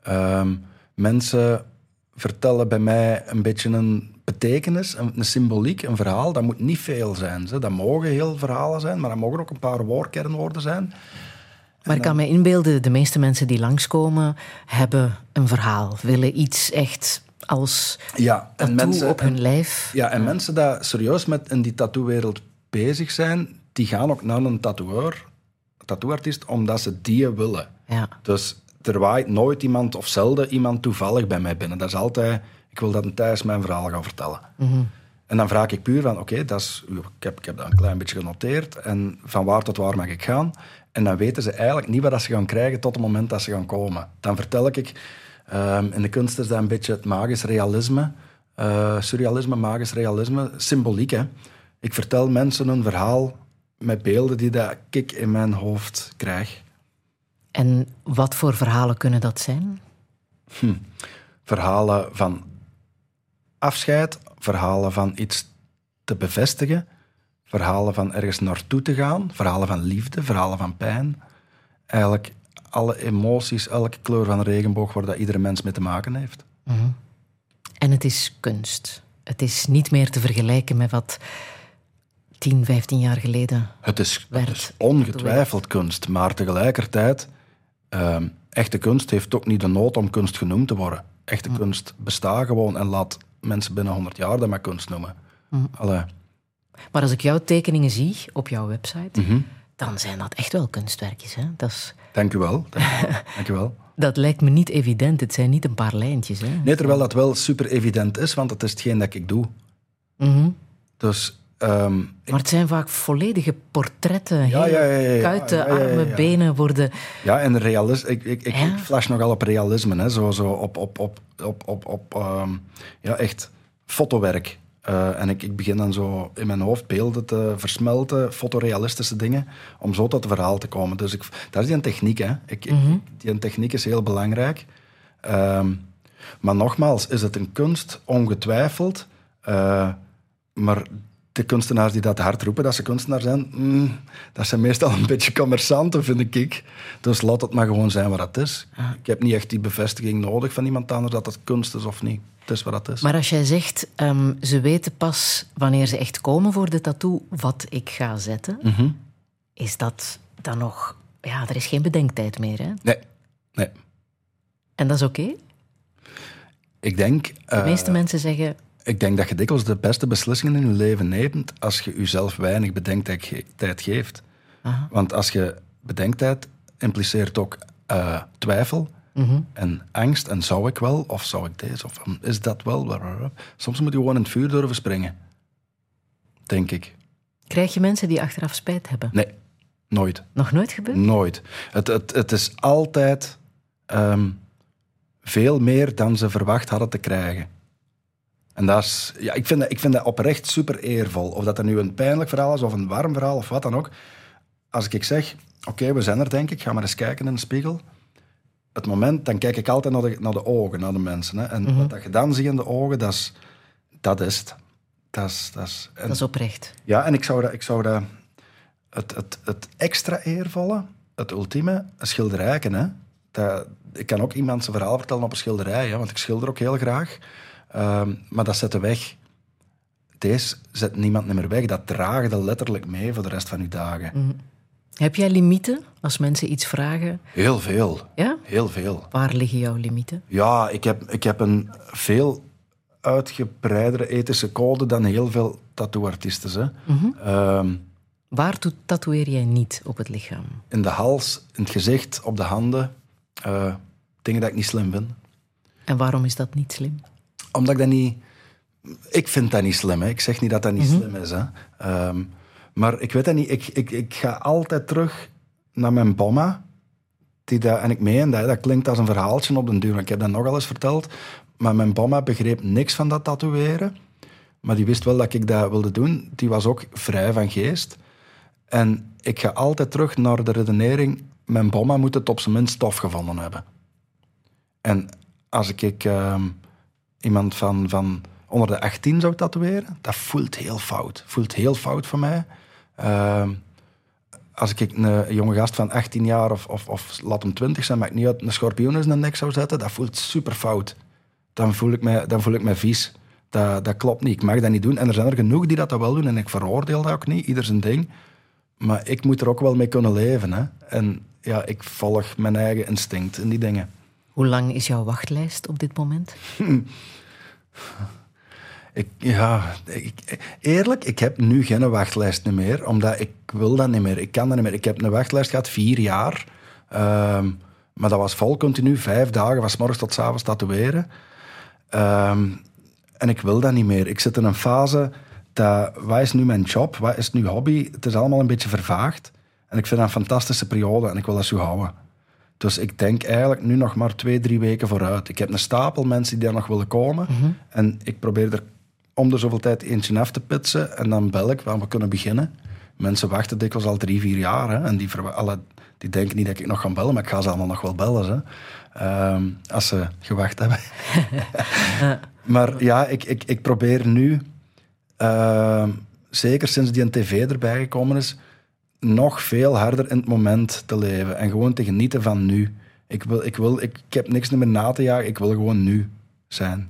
Ehm, mensen vertellen bij mij een beetje een betekenis, een, een symboliek, een verhaal. Dat moet niet veel zijn. Ze. Dat mogen heel verhalen zijn, maar dat mogen ook een paar woordkernwoorden zijn. Maar ik kan me inbeelden, de meeste mensen die langskomen hebben een verhaal, willen iets echt als Ja, en mensen, op hun en- lijf. Ja, en mensen die serieus met in die tattoo-wereld bezig zijn, die gaan ook naar een tatoeëur, tattooartiest, omdat ze die willen. Ja. Dus er waait nooit iemand, of zelden iemand toevallig bij mij binnen. Dat is altijd, ik wil dat een Thijs mijn verhaal gaan vertellen. En dan vraag ik puur van, oké, dat is ik, heb, ik heb dat een klein beetje genoteerd. En van waar tot waar mag ik gaan? En dan weten ze eigenlijk niet wat ze gaan krijgen tot het moment dat ze gaan komen. Dan vertel ik, ehm, in de kunst is dat een beetje het magisch realisme. eh, surrealisme, magisch realisme, symboliek. Hè? Ik vertel mensen een verhaal met beelden die dat ik in mijn hoofd krijg. En wat voor verhalen kunnen dat zijn? verhalen van afscheid, verhalen van iets te bevestigen, verhalen van ergens naartoe te gaan, verhalen van liefde, verhalen van pijn. Eigenlijk alle emoties, elke kleur van een regenboog waar dat iedere mens mee te maken heeft. En het is kunst. Het is niet meer te vergelijken met wat 10, 15 jaar geleden. Het is, het Werd is ongetwijfeld kunst, maar tegelijkertijd, ehm, echte kunst heeft ook niet de nood om kunst genoemd te worden. Echte kunst bestaat gewoon en laat mensen binnen 100 jaar dat maar kunst noemen. Allee. Maar als ik jouw tekeningen zie op jouw website, Mhm. dan zijn dat echt wel kunstwerkjes. Hè? Dat, is, Dank u wel. Dank u wel. Dat lijkt me niet evident. Het zijn niet een paar lijntjes. Hè? Nee, terwijl dat wel super evident is, want het is hetgeen dat ik doe. Mhm. Dus ehm, Maar het zijn vaak volledige portretten. Ja, ja, ja. Kuiten, armen, benen worden... ja, en realisme, ik, ik, ik, ik flash nogal op realisme, hè, zo, zo op, op, op, op, op, op ehm, ja, echt fotowerk. Eh, en ik, ik begin dan zo in mijn hoofd beelden te versmelten, fotorealistische dingen, om zo tot het verhaal te komen. Dus ik, dat is die een techniek, hè. Ik, ik- die een techniek is heel belangrijk. Ehm, maar nogmaals, is het een kunst? Ongetwijfeld. Eh, maar de kunstenaars die dat hard roepen dat ze kunstenaar zijn, mm, dat zijn meestal een beetje commerçanten, vind ik. Dus laat het maar gewoon zijn wat het is. Ik heb niet echt die bevestiging nodig van iemand anders dat het kunst is of niet. Is wat is. Maar als jij zegt, ehm, ze weten pas wanneer ze echt komen voor de tattoo wat ik ga zetten, Mhm. is dat dan nog... Ja, er is geen bedenktijd meer. Hè? Nee, nee. En dat is oké. Ik denk, De eh, meeste mensen zeggen, ik denk dat je dikwijls de beste beslissingen in je leven neemt als je jezelf weinig bedenktijd ge- tijd geeft. Aha. Want als je bedenktijd impliceert ook eh, twijfel Mhm. en angst. En zou ik wel? Of zou ik deze? Of hm, is dat wel? Blablabla. Soms moet je gewoon in het vuur durven springen. Denk ik. krijg je mensen die achteraf spijt hebben? Nee, nooit. Nog nooit gebeurd? Nooit. Het, het, het is altijd ehm, veel meer dan ze verwacht hadden te krijgen. En dat is, ja, ik, vind dat, ik vind dat oprecht super eervol. Of dat er nu een pijnlijk verhaal is of een warm verhaal of wat dan ook. Als ik zeg, oké, we zijn er denk ik, ga maar eens kijken in de spiegel. Het moment, dan kijk ik altijd naar de, naar de ogen, naar de mensen. Hè. En wat dat je dan ziet in de ogen, dat is, dat is het. Dat is, dat is, en- Dat is oprecht. ja, en ik zou dat, ik zou dat het, het, het extra eervolle, het ultieme, een schilderijken. Hè? Dat, ik kan ook iemand zijn verhaal vertellen op een schilderij, hè, want ik schilder ook heel graag. Ehm, maar dat zet weg. Deze zet niemand meer weg. Dat draagt er letterlijk mee voor de rest van uw dagen. Heb jij limieten als mensen iets vragen? Heel veel. Ja? Heel veel. Waar liggen jouw limieten? Ja, ik heb, ik heb een veel uitgebreidere ethische code dan heel veel tattooartiesten. Hè. Ehm, Waar to- tatoeëer jij niet op het lichaam? in de hals, in het gezicht, op de handen. eh, dingen dat ik niet slim vind. En waarom is dat niet slim? Omdat ik dat niet... Ik vind dat niet slim. Hè. Ik zeg niet dat dat niet slim is. Hè. Ehm, maar ik weet dat niet. Ik, ik, ik ga altijd terug naar mijn bomma. die dat, en ik meen dat, dat klinkt als een verhaaltje op den duur. Ik heb dat nogal eens verteld. Maar mijn mama begreep niks van dat tatoeëren. Maar die wist wel dat ik dat wilde doen. Die was ook vrij van geest. En ik ga altijd terug naar de redenering... Mijn bomma moet het op zijn minst stof gevonden hebben. En als ik, ik ehm, iemand van, van onder de 18 zou tatoeëren, dat voelt heel fout. Voelt heel fout voor mij. Ehm, als ik een jonge gast van 18 jaar of, of, of laat hem 20 zijn, maar ik niet uit een schorpioen in zijn nek zou zetten, dat voelt super fout. Dan voel ik me, dan voel ik me vies. Dat, dat klopt niet. Ik mag dat niet doen. En er zijn er genoeg die dat wel doen en ik veroordeel dat ook niet. Ieder zijn ding. Maar ik moet er ook wel mee kunnen leven. Hè? En ja, ik volg mijn eigen instinct in die dingen. Hoe lang is jouw wachtlijst op dit moment? Ik, ja, ik, eerlijk, ik heb nu geen wachtlijst meer, omdat ik wil dat niet meer. Ik kan dat niet meer. Ik heb een wachtlijst gehad, vier jaar. Ehm, maar dat was vol continu, vijf dagen, van morgens tot avonds tatoeëren. Ehm, en ik wil dat niet meer. Ik zit in een fase, dat, wat is nu mijn job, wat is nu hobby? Het is allemaal een beetje vervaagd. En ik vind dat een fantastische periode en ik wil dat zo houden. Dus ik denk eigenlijk nu nog maar twee, drie weken vooruit. Ik heb een stapel mensen die daar nog willen komen. En ik probeer er om de zoveel tijd eentje af te pitsen. En dan bel ik, waar we kunnen beginnen. Mensen wachten dikwijls al drie, vier jaar. Hè, en die, alle, die denken niet dat ik nog ga bellen, maar ik ga ze allemaal nog wel bellen. Hè, Ehm, als ze gewacht hebben. maar ja, ik, ik, ik probeer nu, ehm, zeker sinds die een tv erbij gekomen is, nog veel harder in het moment te leven. En gewoon te genieten van nu. Ik, wil, ik, wil, ik, ik heb niks meer na te jagen, ik wil gewoon nu zijn.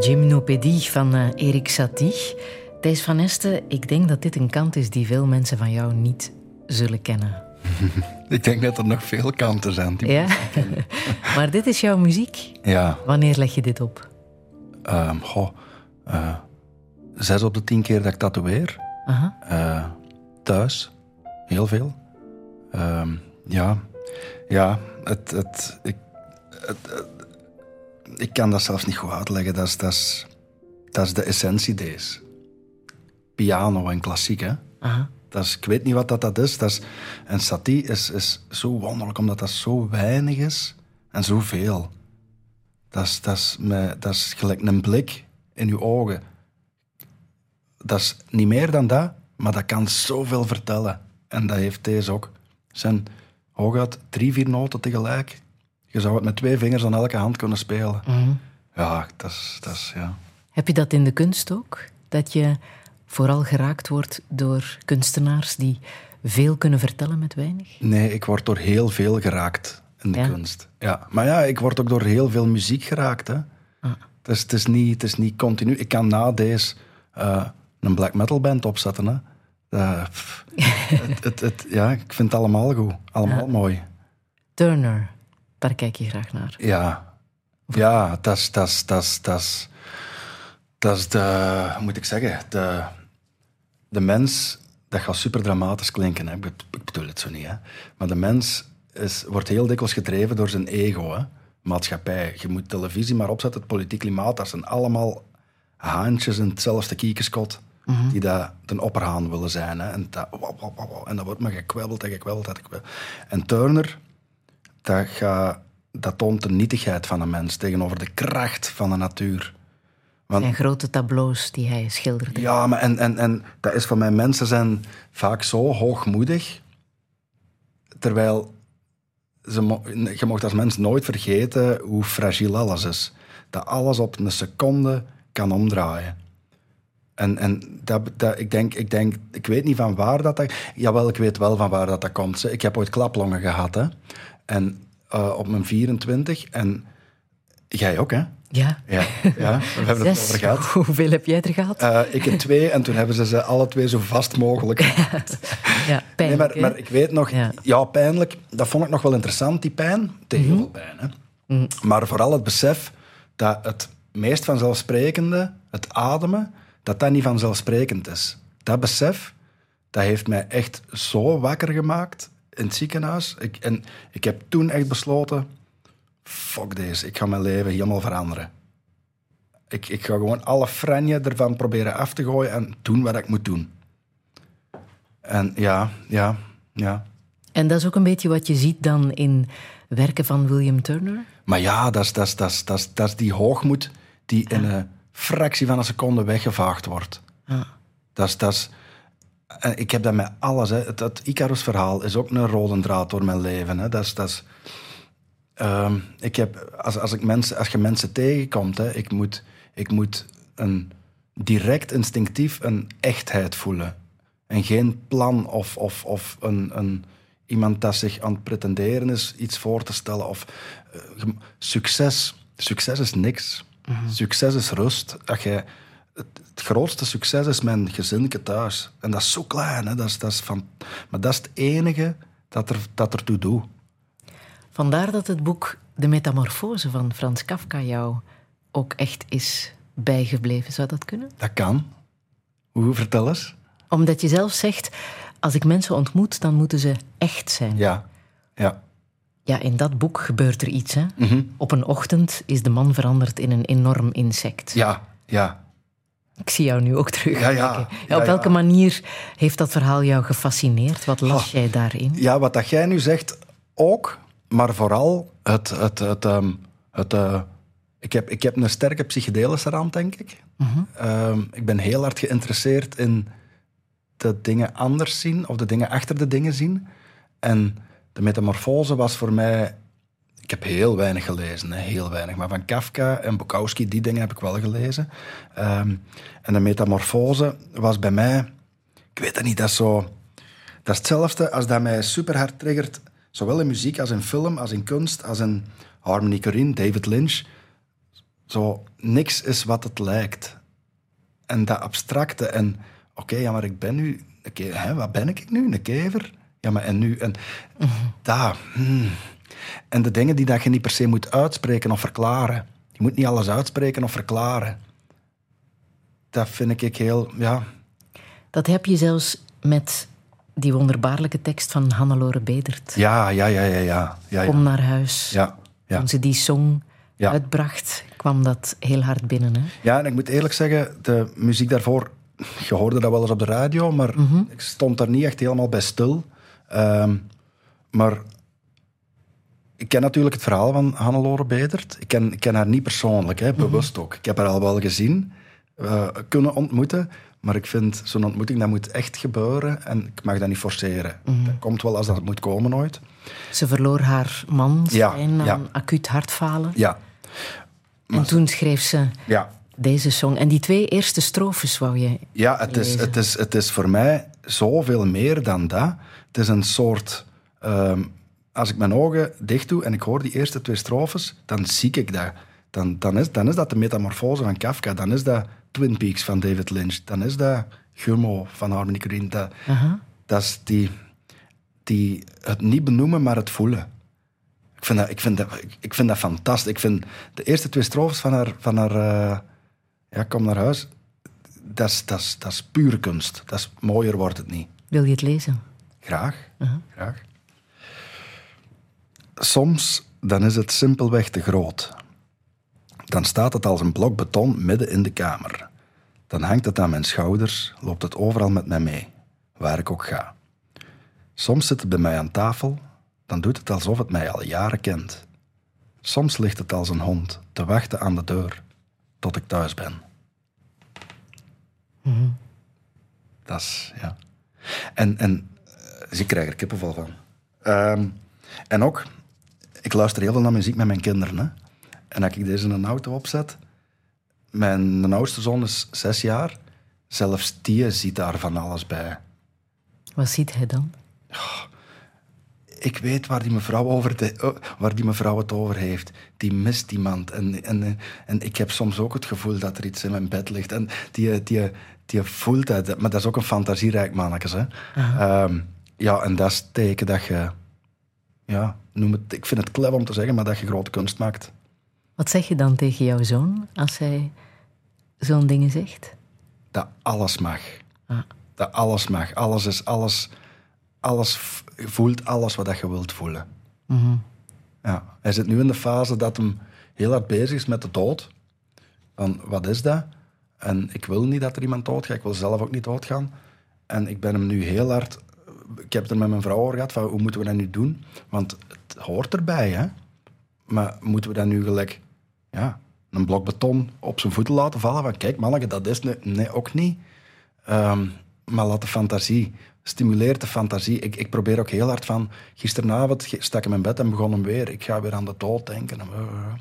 Gymnopedie van eh, Erik Satie. Thijs van Esten, ik denk dat dit een kant is die veel mensen van jou niet zullen kennen. Ik denk dat er nog veel kanten zijn. die- Ja? maar dit is jouw muziek. Ja. Wanneer leg je dit op? Goh, eh, zes op de tien keer dat ik tatoeëer. Aha. Eh, thuis. Heel veel. Ehm, ja. Ja, het, het, ik, het, het- ik kan dat zelfs niet goed uitleggen. Dat is, dat is, dat is de essentie deze. Piano en klassiek, hè. Aha. Dat is, ik weet niet wat dat, dat is. dat is. En satie is, is zo wonderlijk, omdat dat zo weinig is en zoveel. Dat is, dat, is dat is gelijk een blik in je ogen. Dat is niet meer dan dat, maar dat kan zoveel vertellen. En dat heeft deze ook. Het zijn hooguit drie, vier noten tegelijk. Je zou het met twee vingers aan elke hand kunnen spelen. Ja, dat is, dat is ja. Heb je dat in de kunst ook? Dat je vooral geraakt wordt door kunstenaars die veel kunnen vertellen met weinig? Nee, ik word door heel veel geraakt in de Ja? kunst. Ja. Maar ja, ik word ook door heel veel muziek geraakt. Hè. Ah. Het, is, het, is niet, het is niet continu. Ik kan na deze eh, een black metal band opzetten. Hè. Eh, het, het- ja, ik vind het allemaal goed. Allemaal mooi. Turner, daar kijk je graag naar. Ja, ja dat is, dat is, dat dat dat is de, hoe moet ik zeggen, de, de mens, dat gaat super dramatisch klinken, hè. Ik, be- ik bedoel het zo niet, hè. maar de mens is, wordt heel dikwijls gedreven door zijn ego, hè. maatschappij. Je moet televisie maar opzetten, het politiek klimaat, dat zijn allemaal haantjes in hetzelfde kiekeskot die dat de opperhaan willen zijn. Hè. En, dat, en dat wordt maar gekwebbeld en gekwebbeld en gekwebbeld. En Turner, dat, dat toont de nietigheid van een mens tegenover de kracht van de natuur. Want, En grote tableaus die hij schilderde. ja, maar en, en, en dat is voor mij, mensen zijn vaak zo hoogmoedig, terwijl ze, mo- je mocht als mens nooit vergeten hoe fragiel alles is. Dat alles op een seconde kan omdraaien. En, en dat, dat, ik, denk, ik denk, ik weet niet van waar dat, dat... Jawel, ik weet wel van waar dat, dat komt. Ik heb ooit klaplongen gehad, hè. En eh, op mijn 24. En jij ook, hè? Ja. Ja, ja we hebben het Zes. over gehad. Hoeveel heb jij er gehad? Eh, ik heb twee en toen hebben ze ze alle twee zo vast mogelijk. ja, Nee, pijnlijk, maar, hè? maar ik weet nog, Ja. ja. pijnlijk, dat vond ik nog wel interessant, die pijn. Het deed heel veel pijn, hè. Maar vooral het besef dat het meest vanzelfsprekende, het ademen, dat dat niet vanzelfsprekend is. Dat besef, dat heeft mij echt zo wakker gemaakt in het ziekenhuis. Ik, en ik heb toen echt besloten, fuck deze, ik ga mijn leven helemaal veranderen. Ik, ik ga gewoon alle franje ervan proberen af te gooien en doen wat ik moet doen. En ja, ja, ja. En dat is ook een beetje wat je ziet dan in werken van William Turner. Maar ja, dat is, dat is, dat is, dat is, dat is die hoogmoed die in een fractie van een seconde weggevaagd wordt. Ja. Dat is, dat is, en ik heb dat met alles. Hè. Het, het Icarus-verhaal is ook een rode draad door mijn leven. Hè. Dat is, dat is, ehm, ik heb, als, als, ik mensen, als je mensen tegenkomt, hè, ik, moet, ik moet een, direct instinctief een echtheid voelen. En geen plan of, of, of een, een, iemand dat zich aan het pretenderen is iets voor te stellen. Of, eh, succes. Succes is niks. Succes is rust. Dat jij, het, het grootste succes is mijn gezinnetje thuis. En dat is zo klein. Hè? Dat is, dat is van, maar dat is het enige dat er, dat ertoe doet. Vandaar dat het boek De Metamorfose van Frans Kafka jou ook echt is bijgebleven. Zou dat kunnen? Dat kan. Hoe, vertel eens. Omdat je zelf zegt, als ik mensen ontmoet, dan moeten ze echt zijn. Ja. Ja. Ja, in dat boek gebeurt er iets. Hè? Mhm. Op een ochtend is de man veranderd in een enorm insect. Ja. Ja. Ik zie jou nu ook terug. Ja, ja. op welke manier heeft dat verhaal jou gefascineerd? Wat las jij daarin? Ja, wat dat jij nu zegt ook, maar vooral het. het, het, ehm, het eh, ik, heb, ik heb een sterke psychedelische rand, denk ik. Ehm, ik ben heel hard geïnteresseerd in de dingen anders zien of de dingen achter de dingen zien. En de metamorfose was voor mij. Ik heb heel weinig gelezen, hè, heel weinig. Maar van Kafka en Bukowski, die dingen heb ik wel gelezen. Ehm, en de metamorfose was bij mij. Ik weet het niet, dat is zo. Dat is hetzelfde als dat mij super hard triggert, zowel in muziek als in film, als in kunst, als in Harmony Korine, David Lynch. Zo, niks is wat het lijkt. En dat abstracte en, oké, ja, maar ik ben nu, ke- hè, wat ben ik nu, een kever? Ja, maar en nu, en daar. hmm. En de dingen die dat je niet per se moet uitspreken of verklaren. Je moet niet alles uitspreken of verklaren. Dat vind ik heel, ja, Dat heb je zelfs met die wonderbaarlijke tekst van Hannelore Bedert. ja, ja, ja, ja, ja. ja, Kom ja. naar huis. ja, ja. Toen ze die song Ja. uitbracht, kwam dat heel hard binnen. Hè? Ja, en ik moet eerlijk zeggen, de muziek daarvoor je hoorde dat wel eens op de radio, maar ik stond daar niet echt helemaal bij stil. Ehm, maar ik ken natuurlijk het verhaal van Hannelore Bedert. Ik ken, ik ken haar niet persoonlijk, hè, bewust ook. Ik heb haar al wel gezien, eh, kunnen ontmoeten. Maar ik vind, zo'n ontmoeting, dat moet echt gebeuren. En ik mag dat niet forceren. Dat komt wel als dat moet komen ooit. Ze verloor haar man, Ja, aan ja. acuut hartfalen. Ja, En toen schreef ze ja. deze song. En die twee eerste strofes wou je... Ja, het is, het, is, het is voor mij zoveel meer dan dat. Het is een soort... ehm, als ik mijn ogen dicht doe en ik hoor die eerste twee strofes, dan zie ik dat. Dan, dan, is, dan is dat de metamorfose van Kafka. Dan is dat Twin Peaks van David Lynch. Dan is dat Gummo van Harmony Korine. Dat, dat is die, die... Het niet benoemen, maar het voelen. Ik vind dat, ik vind dat, ik- ik vind dat fantastisch. Ik vind de eerste twee strofes van haar... Van haar eh, ja, kom naar huis dat is, dat, is, dat is pure kunst. Dat is, mooier wordt het niet. Wil je het lezen? Graag. Graag. Soms dan is het simpelweg te groot. Dan staat het als een blok beton midden in de kamer. Dan hangt het aan mijn schouders, loopt het overal met mij mee, waar ik ook ga. Soms zit het bij mij aan tafel, dan doet het alsof het mij al jaren kent. Soms ligt het als een hond te wachten aan de deur tot ik thuis ben. Dat is, ja. En, en eh, dus ik krijg er kippenvel van. Ehm, en ook, ik luister heel veel naar muziek met mijn kinderen. Hè. En als ik deze in een auto opzet, mijn mijn oudste zoon is zes jaar, zelfs die ziet daar van alles bij. Wat ziet hij dan? ik weet waar die mevrouw, over de, oh, waar die mevrouw het over heeft. Die mist iemand. En, en, en ik heb soms ook het gevoel dat er iets in mijn bed ligt. En die, die, die voelt dat. Maar dat is ook een fantasierijk mannetjes. Hè? Ehm, ja, en dat is teken dat je... Ja, noem het, ik vind het klep om te zeggen, maar dat je grote kunst maakt. Wat zeg je dan tegen jouw zoon als hij zo'n dingen zegt? Dat alles mag. Ah. Dat alles mag. Alles is alles... Alles voelt alles wat dat je wilt voelen. Ja. Hij zit nu in de fase dat hem heel hard bezig is met de dood. Van, wat is dat? En ik wil niet dat er iemand doodgaat. Ik wil zelf ook niet doodgaan. En ik ben hem nu heel hard... Ik heb het er met mijn vrouw over gehad, van hoe moeten we dat nu doen? Want het hoort erbij, hè. Maar moeten we dat nu gelijk... Ja, een blok beton op zijn voeten laten vallen? Van, kijk, manneke, dat is... nu- Nee, ook niet. Ehm, maar laat de fantasie, stimuleert de fantasie. Ik, ik probeer ook heel hard van... Gisteravond stak ik in mijn bed en begon hem weer. Ik ga weer aan de dood denken. En, eh, eh.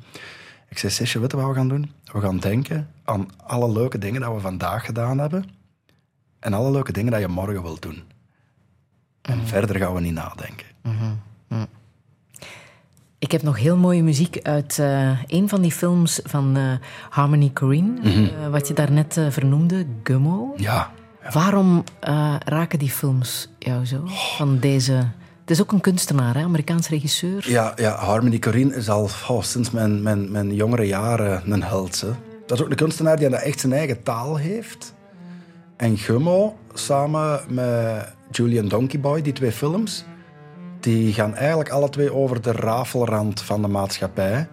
ik zei, Sisje, weet je wat we gaan doen? We gaan denken aan alle leuke dingen dat we vandaag gedaan hebben. En alle leuke dingen dat je morgen wilt doen. En verder gaan we niet nadenken. Ik heb nog heel mooie muziek uit eh, een van die films van eh, Harmony Korine, eh, wat je daarnet vernoemde, Gummo. Ja, Waarom raken die films jou zo? Van deze... Het is ook een kunstenaar, hè? Amerikaans regisseur. Ja, ja Harmony Korine is al oh, sinds mijn, mijn, mijn jongere jaren een held. Hè. Dat is ook een kunstenaar die echt zijn eigen taal heeft. En Gummo, samen met Julian Donkey Boy, die twee films, die gaan eigenlijk alle twee over de rafelrand van de maatschappij.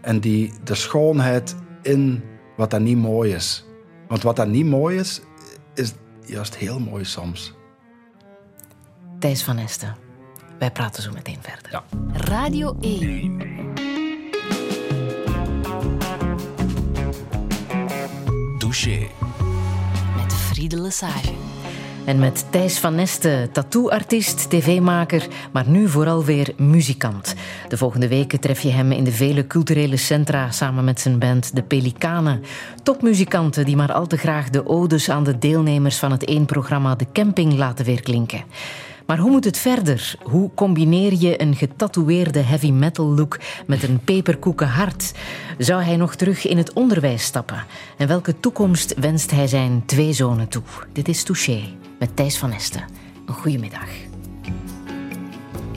En die, de schoonheid in wat dat niet mooi is. Want wat dat niet mooi is, is juist heel mooi soms. Thijs van Esten. Wij praten zo meteen verder. Ja. Radio 1. Douche. Met Friede Lesage. En met Thijs van Neste, tattooartiest, tv-maker, maar nu vooral weer muzikant. De volgende weken tref je hem in de vele culturele centra samen met zijn band De Pelikanen. Topmuzikanten die maar al te graag de odes aan de deelnemers van het één programma De Camping laten weerklinken. Maar hoe moet het verder? Hoe combineer je een getatoeëerde heavy metal look met een peperkoeken hart? Zou hij nog terug in het onderwijs stappen? En welke toekomst wenst hij zijn twee zonen toe? Dit is Touché met Thijs van Esten. Een goedemiddag.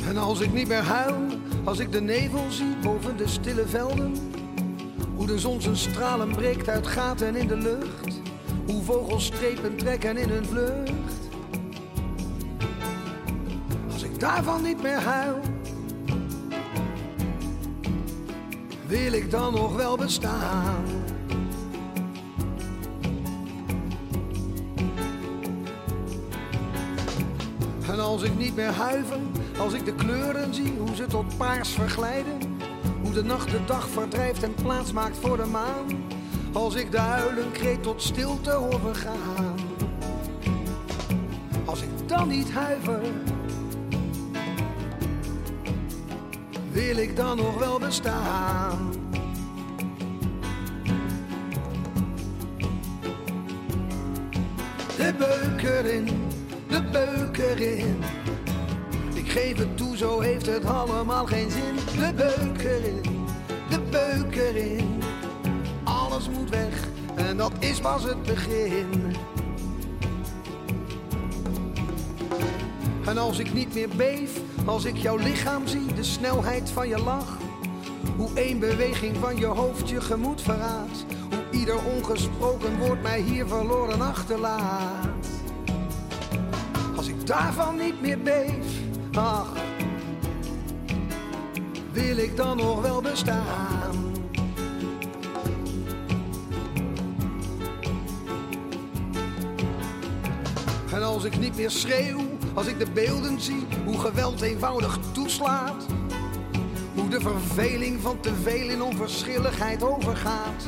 En als ik niet meer huil, als ik de nevel zie boven de stille velden. Hoe de zon zijn stralen breekt uit gaten in de lucht. Hoe vogels strepen trekken in hun vlucht. Als ik daarvan niet meer huil. Wil ik dan nog wel bestaan? Als ik niet meer huiver, als ik de kleuren zie, hoe ze tot paars verglijden. Hoe de nacht de dag verdrijft en plaats maakt voor de maan. Als ik de huilenkreet tot stilte hoor vergaan. Als ik dan niet huiver, wil ik dan nog wel bestaan. De beuk erin, de beuk erin. Ik geef het toe, zo heeft het allemaal geen zin. De beuk erin, de beuk erin. Alles moet weg en dat is pas het begin. En als ik niet meer beef, als ik jouw lichaam zie, de snelheid van je lach. Hoe één beweging van je hoofd je gemoed verraadt. Hoe ieder ongesproken woord mij hier verloren achterlaat. Daarvan niet meer beef, ach, wil ik dan nog wel bestaan. En als ik niet meer schreeuw, als ik de beelden zie, hoe geweld eenvoudig toeslaat. Hoe de verveling van te veel in onverschilligheid overgaat.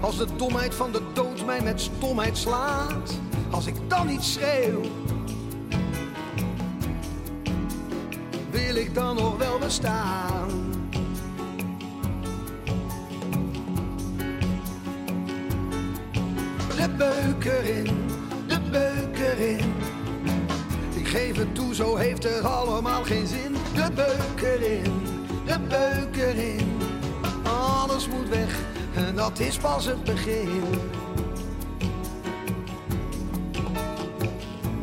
Als de domheid van de dood mij met stomheid slaat. Als ik dan niet schreeuw, wil ik dan nog wel bestaan. De beuk erin, de beuk erin. Ik geef het toe, zo heeft het allemaal geen zin. De beuk erin, de beuk erin. Alles moet weg en dat is pas het begin.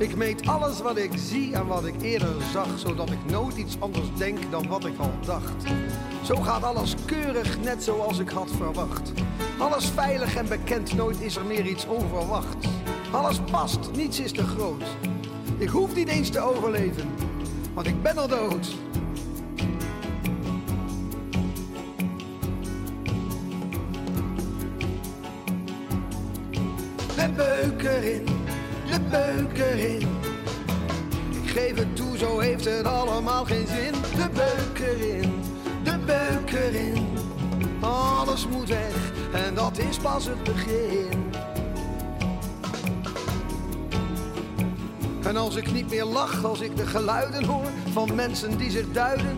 Ik meet alles wat ik zie en wat ik eerder zag, zodat ik nooit iets anders denk dan wat ik al dacht. Zo gaat alles keurig, net zoals ik had verwacht. Alles veilig en bekend, nooit is er meer iets onverwachts. Alles past, niets is te groot. Ik hoef niet eens te overleven, want ik ben al dood. De beuk erin, de beuk erin. Ik geef het toe, zo heeft het allemaal geen zin. De beuk erin, de beuk erin. Alles moet weg en dat is pas het begin. En als ik niet meer lach, als ik de geluiden hoor van mensen die zich duiden.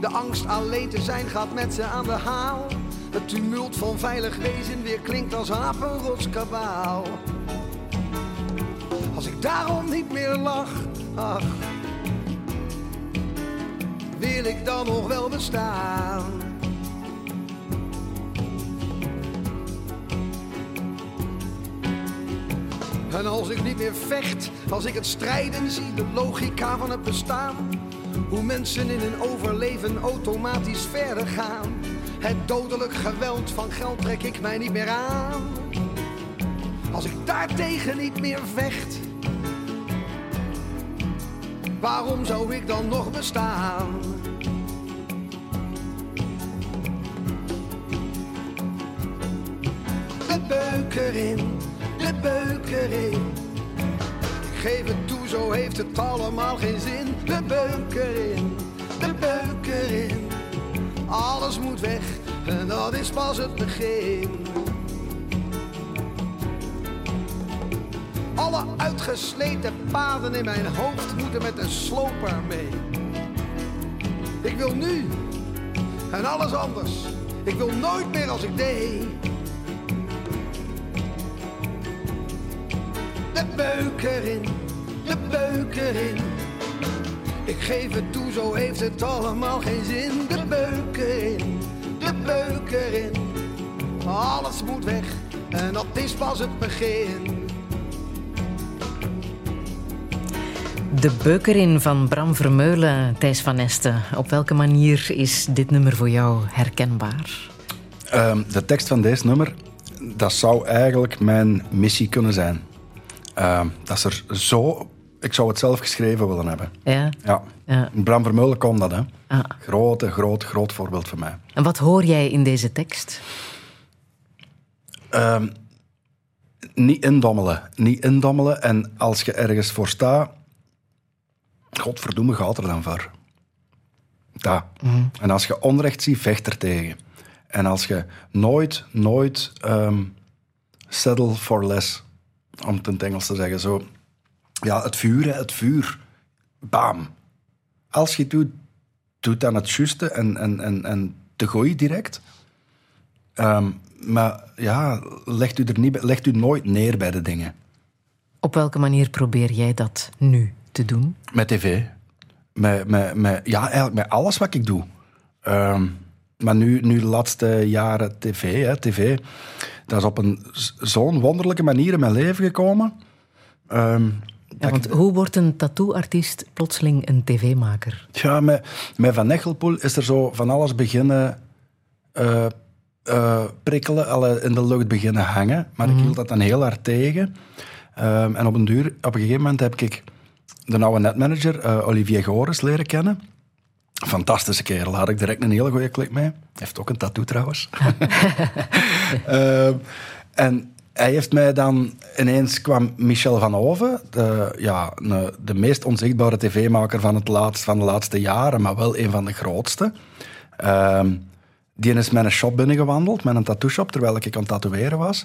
De angst alleen te zijn gaat met ze aan de haal. Het tumult van veilig wezen weer klinkt als apenrotskabaal. Ik daarom niet meer lach, ach, wil ik dan nog wel bestaan. En als ik niet meer vecht, als ik het strijden zie, de logica van het bestaan. Hoe mensen in hun overleven automatisch verder gaan. Het dodelijk geweld van geld trek ik mij niet meer aan. Als ik daartegen niet meer vecht, waarom zou ik dan nog bestaan? De beuk erin, de beuk erin. Ik geef het toe, zo heeft het allemaal geen zin. De beuk erin, de beuk erin. Alles moet weg en dat is pas het begin. Alle uitgesleten paden in mijn hoofd moeten met de sloper mee. Ik wil nu en alles anders. Ik wil nooit meer als ik deed. De beuk erin, de beuk erin. Ik geef het toe, zo heeft het allemaal geen zin. De beuk erin, de beuk erin. Alles moet weg en dat is pas het begin. De beukerin van Bram Vermeulen, Thijs van Nesten. Op welke manier is dit nummer voor jou herkenbaar? Ehm, de tekst van deze nummer, dat zou eigenlijk mijn missie kunnen zijn. Ehm, dat is er zo... Ik zou het zelf geschreven willen hebben. Ja? Ja. Ja. Bram Vermeulen kon dat, hè. Ah. Grote, groot, groot voorbeeld voor mij. En wat hoor jij in deze tekst? Ehm, niet indommelen. Niet indommelen. En als je ergens voor staat, godverdomme gaat er dan voor. Dat. En als je onrecht ziet, vecht er tegen. En als je nooit, nooit ehm, settle for less, om het in het Engels te zeggen, zo. Ja, het vuur, het vuur. Bam. Als je het doet, doe dan het juiste en, en, en, en te gooien direct. Ehm, maar ja, legt u, er niet, legt u nooit neer bij de dingen. Op welke manier probeer jij dat nu te doen? Met tv. Met, met, met, ja, eigenlijk met alles wat ik doe. Ehm, maar nu, nu de laatste jaren tv, hè, tv, dat is op een zo'n wonderlijke manier in mijn leven gekomen. Ehm, Ja, want hoe wordt een tattooartiest plotseling een tv-maker? ja, met, met Van Echelpoel is er zo van alles beginnen eh, prikkelen, alle in de lucht beginnen hangen. Maar ik hield dat dan heel hard tegen. Ehm, en op een, duur, op een gegeven moment heb ik de oude netmanager, eh, Olivier Gores, leren kennen. Fantastische kerel, daar had ik direct een hele goede klik mee. Hij heeft ook een tattoo trouwens. Ehm, en hij heeft mij dan... Ineens kwam Michel van Hoven, de, ja, de meest onzichtbare tv-maker van, het laatst, van de laatste jaren, maar wel een van de grootste. Ehm, die is een shop binnengewandeld, met een tattoo-shop, terwijl ik aan het tatoeëren was.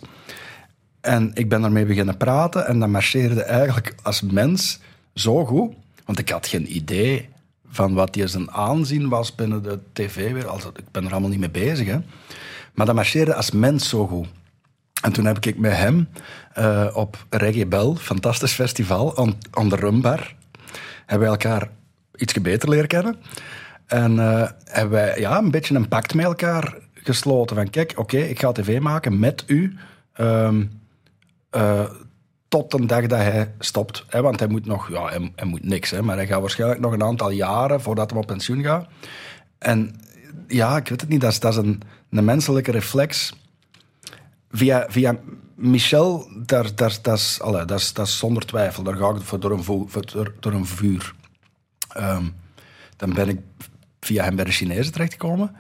En ik ben daarmee beginnen praten en dat marcheerde eigenlijk als mens zo goed. Want ik had geen idee van wat die zijn aanzien was binnen de tv. weer. Also, ik ben er allemaal niet mee bezig. Hè. Maar dat marcheerde als mens zo goed. En toen heb ik met hem eh, op Reggae Bell, fantastisch festival, aan, aan de Rumbar, hebben we elkaar iets beter leren kennen. En eh, hebben wij ja, een beetje een pact met elkaar gesloten. Van kijk, oké, ik ga tv maken met u. ehm, eh, tot de dag dat hij stopt. Hè, want hij moet nog, ja, hij, hij moet niks, hè, maar hij gaat waarschijnlijk nog een aantal jaren voordat hij op pensioen gaat. En ja, ik weet het niet, dat is, dat is een, een menselijke reflex. Via, via Michel, daar, daar, dat, is, allee, dat, is, dat is zonder twijfel. Daar ga ik voor door een, vo- voor, door, door een vuur. Ehm, dan ben ik via hem bij de Chinezen terechtgekomen.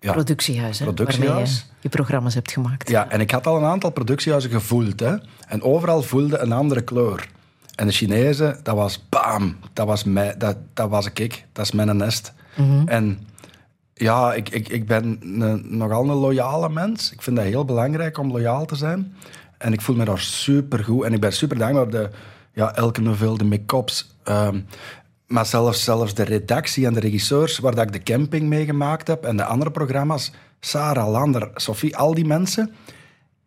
Ja, Productiehuis, hè, Productiehuis. waarmee je je programma's hebt gemaakt. ja, en ik had al een aantal productiehuizen gevoeld. Hè? En overal voelde een andere kleur. En de Chinezen, dat was bam, dat was, mij, dat, dat was ik, dat is mijn nest. En ja, ik, ik, ik ben een, nogal een loyale mens. Ik vind dat heel belangrijk om loyaal te zijn. En ik voel me daar super goed. En ik ben super dankbaar de, ja, elke novel, de make-ups. ehm, maar zelfs, zelfs de redactie en de regisseurs, waar dat ik de camping meegemaakt heb en de andere programma's, Sarah, Lander, Sophie, al die mensen.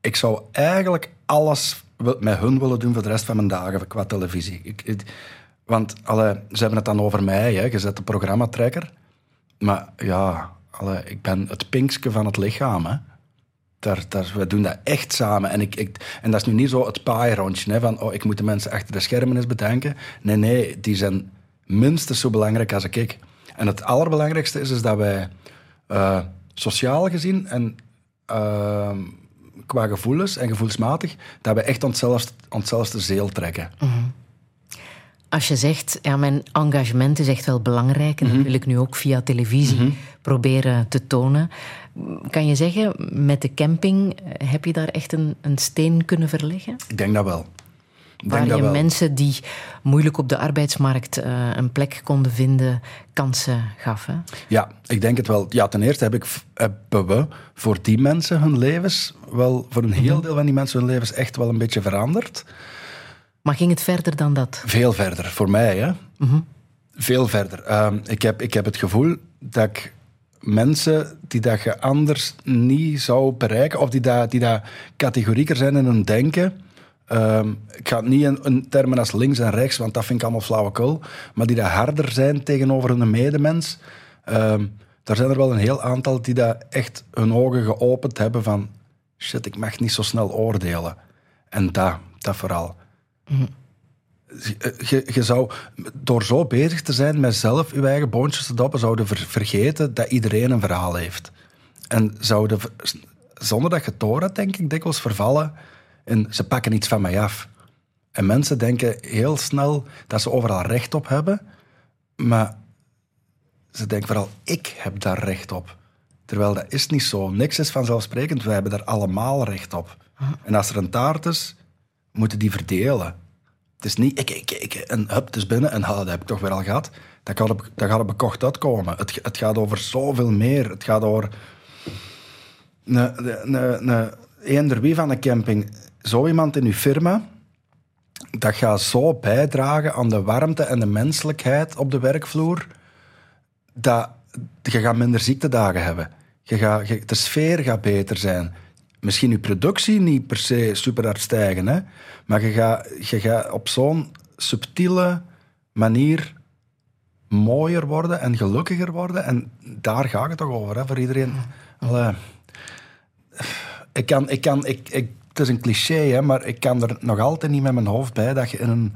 Ik zou eigenlijk alles met hun willen doen voor de rest van mijn dagen qua televisie. Want allee, ze hebben het dan over mij, hè. je zet de programmatrekker. Maar ja, allee, ik ben het pinkske van het lichaam. Hè. Daar, daar, we doen dat echt samen. En, ik, ik, en dat is nu niet zo het paairondje, van oh, ik moet de mensen achter de schermen eens bedenken. Nee, nee, die zijn minstens zo belangrijk als ik. En het allerbelangrijkste is, is dat wij eh, sociaal gezien en ehm, qua gevoelens en gevoelsmatig, dat we echt onszelfde, onszelfde zeel trekken. Als je zegt, ja, mijn engagement is echt wel belangrijk en dat wil ik nu ook via televisie proberen te tonen. Kan je zeggen, met de camping eh, heb je daar echt een, een steen kunnen verleggen? Ik denk dat wel. Waar je mensen die moeilijk op de arbeidsmarkt eh, een plek konden vinden, kansen gaf. Hè? Ja, ik denk het wel. Ja, ten eerste heb ik, hebben we voor die mensen hun levens wel, voor een heel deel van die mensen hun levens echt wel een beetje veranderd. Maar ging het verder dan dat? Veel verder, voor mij, hè. Veel verder. Ehm, ik, heb, ik heb het gevoel dat ik mensen die dat je anders niet zou bereiken, of die dat, die dat categorieker zijn in hun denken... ehm, ik ga het niet in, in termen als links en rechts, want dat vind ik allemaal flauwekul, maar die dat harder zijn tegenover hun medemens... ehm daar zijn er wel een heel aantal die dat echt hun ogen geopend hebben van... Shit, ik mag niet zo snel oordelen. En dat, dat vooral je, je zou, door zo bezig te zijn met zelf je eigen boontjes te doppen, zouden ver, vergeten dat iedereen een verhaal heeft. En zouden, zonder dat je het door denk ik, dikwijls vervallen in ze pakken iets van mij af. En mensen denken heel snel dat ze overal recht op hebben, maar ze denken vooral, ik heb daar recht op. Terwijl dat is niet zo. Niks is vanzelfsprekend, wij hebben daar allemaal recht op. En als er een taart is, moeten die verdelen. Het is niet, ik, ik, ik, en hup, het binnen en dat heb ik toch weer al gehad. Dat gaat op, dat gaat op bekocht uitkomen. Het, het gaat over zoveel meer. Het gaat over... Een, eender wie van een camping, zo iemand in uw firma, dat gaat zo bijdragen aan de warmte en de menselijkheid op de werkvloer, dat je gaat minder ziektedagen hebben. Je gaat, je- de sfeer gaat beter zijn. Misschien je productie niet per se super hard stijgen, hè? maar je gaat, je gaat op zo'n subtiele manier mooier worden en gelukkiger worden. En daar gaat het toch over, hè, voor iedereen. Ik kan, ik kan, ik, ik, het is een cliché, hè, maar ik kan er nog altijd niet met mijn hoofd bij dat je in een,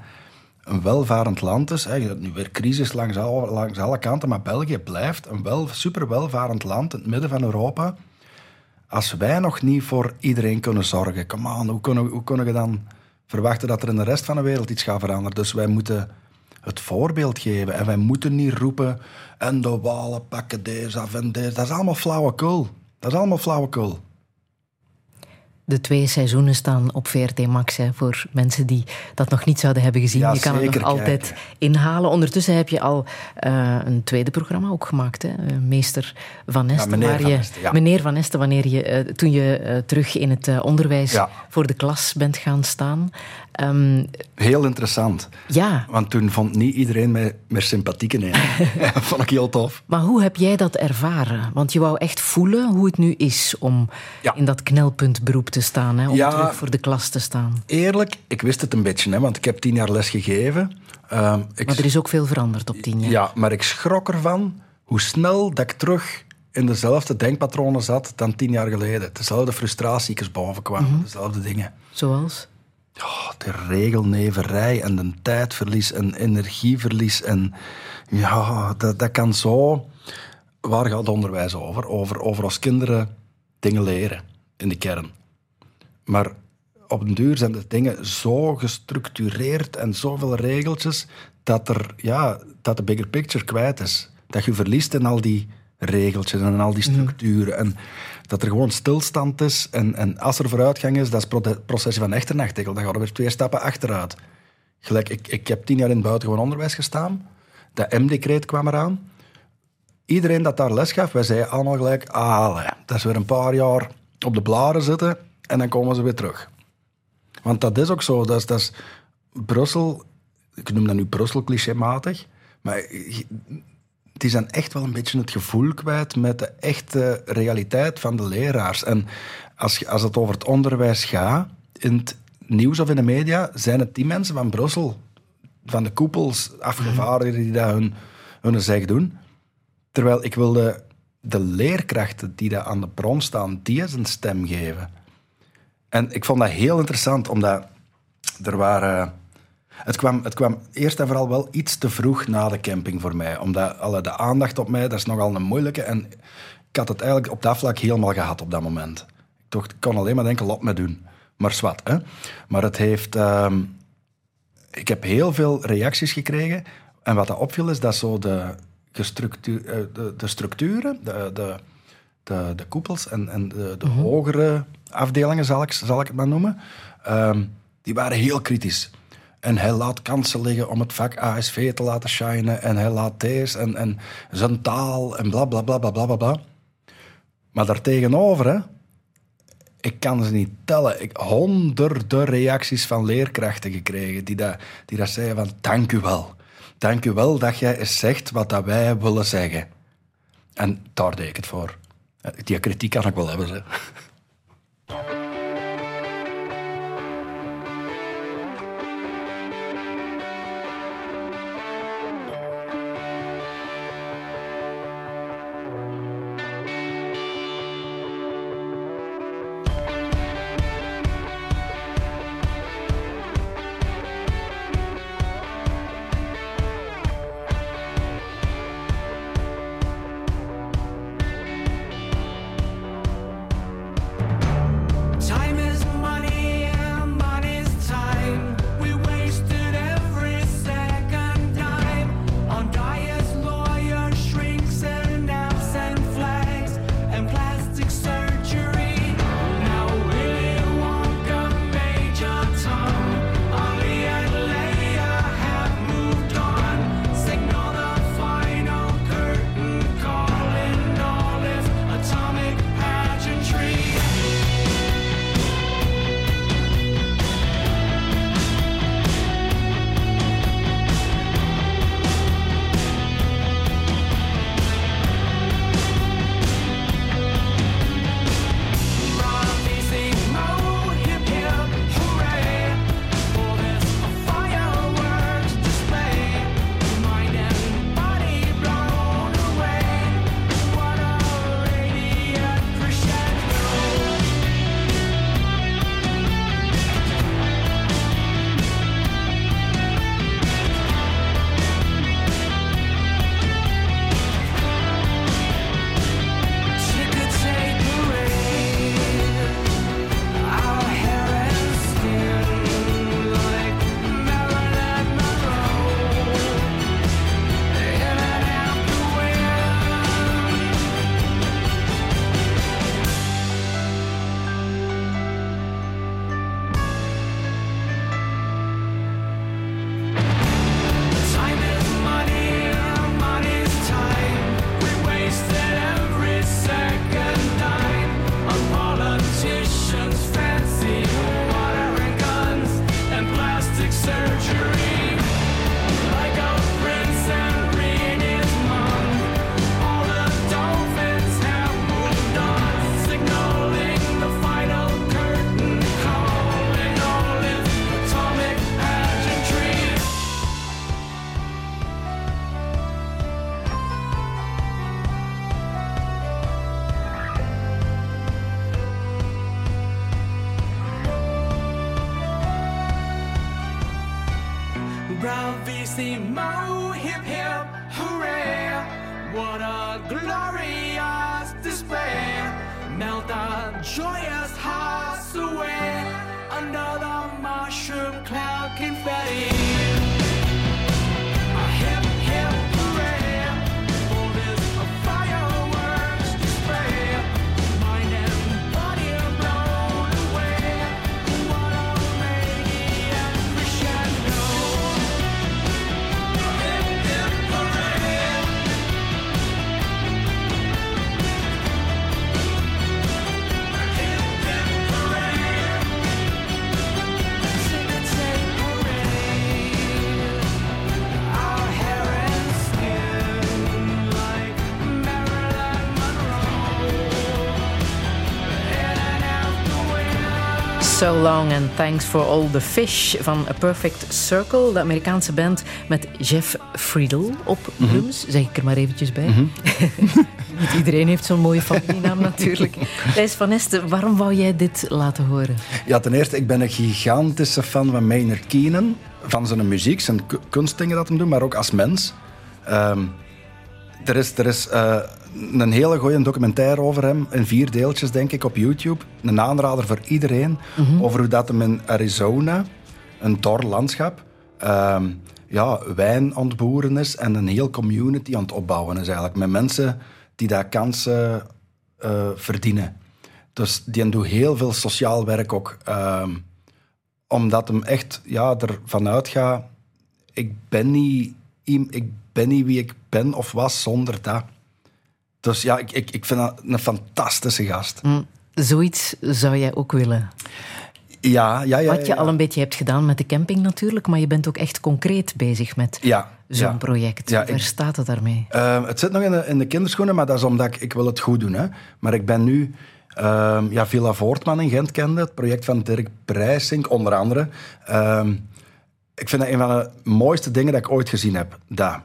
een welvarend land is. Hè, je hebt nu weer crisis langs, langs alle kanten, maar België blijft een wel, super welvarend land in het midden van Europa. Als wij nog niet voor iedereen kunnen zorgen, come on, hoe kunnen, hoe kunnen we dan verwachten dat er in de rest van de wereld iets gaat veranderen? Dus wij moeten het voorbeeld geven en wij moeten niet roepen en de walen pakken deze af en deze. Dat is allemaal flauwekul. Dat is allemaal flauwekul. De twee seizoenen staan op VRT Max hè, voor mensen die dat nog niet zouden hebben gezien. Ja, je kan het nog altijd inhalen. Ondertussen heb je al eh, een tweede programma ook gemaakt. Hè? eh, Meester Van Nesten. meneer ja. Meneer Van Nesten, wanneer je, eh, toen je terug in het onderwijs voor de klas bent gaan staan. Ehm, Heel interessant. ja, Want toen vond niet iedereen mij meer sympathiek in. dat vond ik heel tof. maar hoe heb jij dat ervaren? Want je wou echt voelen hoe het nu is om Ja. in dat knelpuntberoep te staan. Hè? Om Ja. terug voor de klas te staan. Eerlijk, ik wist het een beetje, hè, want ik heb tien jaar les gegeven. Ehm, ik, Maar er is ook veel veranderd op tien jaar. ja, maar ik schrok ervan hoe snel dat ik terug in dezelfde denkpatronen zat dan tien jaar geleden. Dezelfde frustratiekers boven kwamen, dezelfde dingen. Zoals? Oh, de regelneverij en de tijdverlies en energieverlies. En ja, dat, dat kan zo... Waar gaat onderwijs over? over? Over als kinderen dingen leren in de kern. Maar op den duur zijn de dingen zo gestructureerd en zoveel regeltjes dat, er, ja, dat de bigger picture kwijt is. Dat je verliest in al die regeltjes en al die structuren. En dat er gewoon stilstand is. En, en als er vooruitgang is, dat is pro- processie van echternachtegel. Dan gaan we weer twee stappen achteruit. Gelijk, ik, ik heb tien jaar in het buitengewoon onderwijs gestaan. Dat M-decreet kwam eraan. Iedereen dat daar les gaf, wij zeiden allemaal gelijk... Ah, dat is weer een paar jaar op de blaren zitten en dan komen ze weer terug. Want dat is ook zo. Dat is, dat is Brussel, ik noem dat nu Brussel clichématig, maar die zijn echt wel een beetje het gevoel kwijt met de echte realiteit van de leraars. En als, als het over het onderwijs gaat, in het nieuws of in de media, zijn het die mensen van Brussel, van de koepels, afgevaardigden die dat hun, hun zeg doen. Terwijl ik wilde de leerkrachten die daar aan de bron staan, die eens een stem geven. En ik vond dat heel interessant, omdat er waren... Het kwam, het kwam eerst en vooral wel iets te vroeg na de camping voor mij. Omdat alle, de aandacht op mij, dat is nogal een moeilijke. En ik had het eigenlijk op dat vlak helemaal gehad op dat moment. Ik dacht, ik kon alleen maar denken, laat me doen. Maar zwart, hè. Maar het heeft... ehm, ik heb heel veel reacties gekregen. En wat dat opviel is dat zo de, eh, de, de structuren, de, de, de, de koepels en, en de, de hogere afdelingen, zal ik, zal ik het maar noemen, ehm, die waren heel kritisch. En hij laat kansen liggen om het vak ASV te laten shinen. En hij laat deze en, en zijn taal en bla bla bla bla bla bla. Maar daartegenover, hè, ik kan ze niet tellen. Ik honderden reacties van leerkrachten gekregen die dat, die dat zeiden van dank u wel. Dank u wel dat jij eens zegt wat dat wij willen zeggen. En daar deed ik het voor. Die kritiek kan ik wel hebben. Long and Thanks for All the Fish van A Perfect Circle, de Amerikaanse band met Jeff Friedel op drums. Zeg ik er maar eventjes bij. Niet iedereen heeft zo'n mooie familienaam natuurlijk. Thijs van Esten, waarom wou jij dit laten horen? Ja, ten eerste, ik ben een gigantische fan van Maynard Keenan. Van zijn muziek, zijn ku- kunstdingen dat hem doet, maar ook als mens. Ehm, er is, er is eh, een hele goede documentaire over hem, in vier deeltjes denk ik, op YouTube. Een aanrader voor iedereen, over hoe dat hem in Arizona, een dor landschap, ehm, ja, wijn aan het boeren is en een heel community aan het opbouwen is eigenlijk. Met mensen die daar kansen eh, verdienen. Dus die doet heel veel sociaal werk ook. ehm, omdat hem echt ja, ervan uitgaat... Ik ben, niet, ik ben niet wie ik ben of was zonder dat. Dus ja, ik, ik, ik vind dat een fantastische gast. Hm, Zoiets zou jij ook willen. Ja, ja, ja. Wat je ja, al een beetje hebt gedaan met de camping natuurlijk, maar je bent ook echt concreet bezig met Ja, zo'n project. Waar ik- staat het daarmee? Ehm, het zit nog in de, in de kinderschoenen, maar dat is omdat ik, ik wil het goed doen. Hè. Maar ik ben nu... ehm, ja, Villa Voortman in Gent kende, het project van Dirk Breisink, onder andere. Ehm, ik vind dat een van de mooiste dingen dat ik ooit gezien heb. Daar.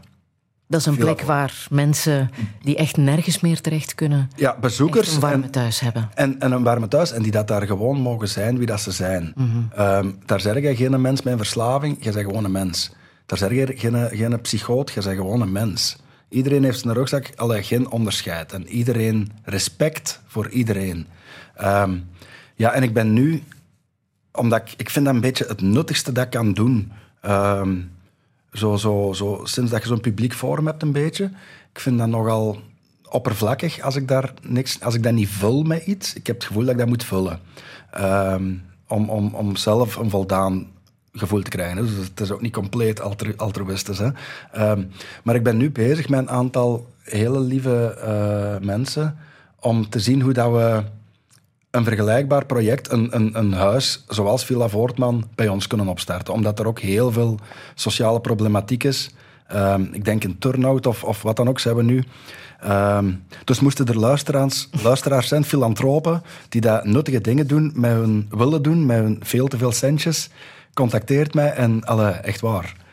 Dat is een plek waar mensen die echt nergens meer terecht kunnen, Ja, bezoekers een warme en, thuis hebben. en, en een warme thuis. En die dat daar gewoon mogen zijn wie dat ze zijn. Ehm, daar zeg je geen mens met een verslaving, je bent gewoon een mens. Daar zeg je geen, geen psychoot, je bent gewoon een mens. Iedereen heeft zijn rugzak, allee, geen onderscheid. En iedereen, respect voor iedereen. Ehm, ja, en ik ben nu, omdat ik, ik vind dat een beetje het nuttigste dat ik kan doen. Ehm, zo, zo, zo, sinds dat je zo'n publiek forum hebt een beetje. Ik vind dat nogal oppervlakkig als ik, daar niks, als ik dat niet vul met iets. Ik heb het gevoel dat ik dat moet vullen. Ehm, om, om, om zelf een voldaan gevoel te krijgen. Dus het is ook niet compleet altru altruïstisch. Hè. Ehm, maar ik ben nu bezig met een aantal hele lieve eh, mensen om te zien hoe dat we een vergelijkbaar project, een, een, een huis zoals Villa Voortman, bij ons kunnen opstarten. Omdat er ook heel veel sociale problematiek is. Ehm, ik denk een turnout of, of wat dan ook zijn we nu. Ehm, dus moesten er luisteraars, luisteraars zijn, filantropen, die dat nuttige dingen doen, met hun, willen doen, met hun veel te veel centjes, contacteert mij en alle, echt waar.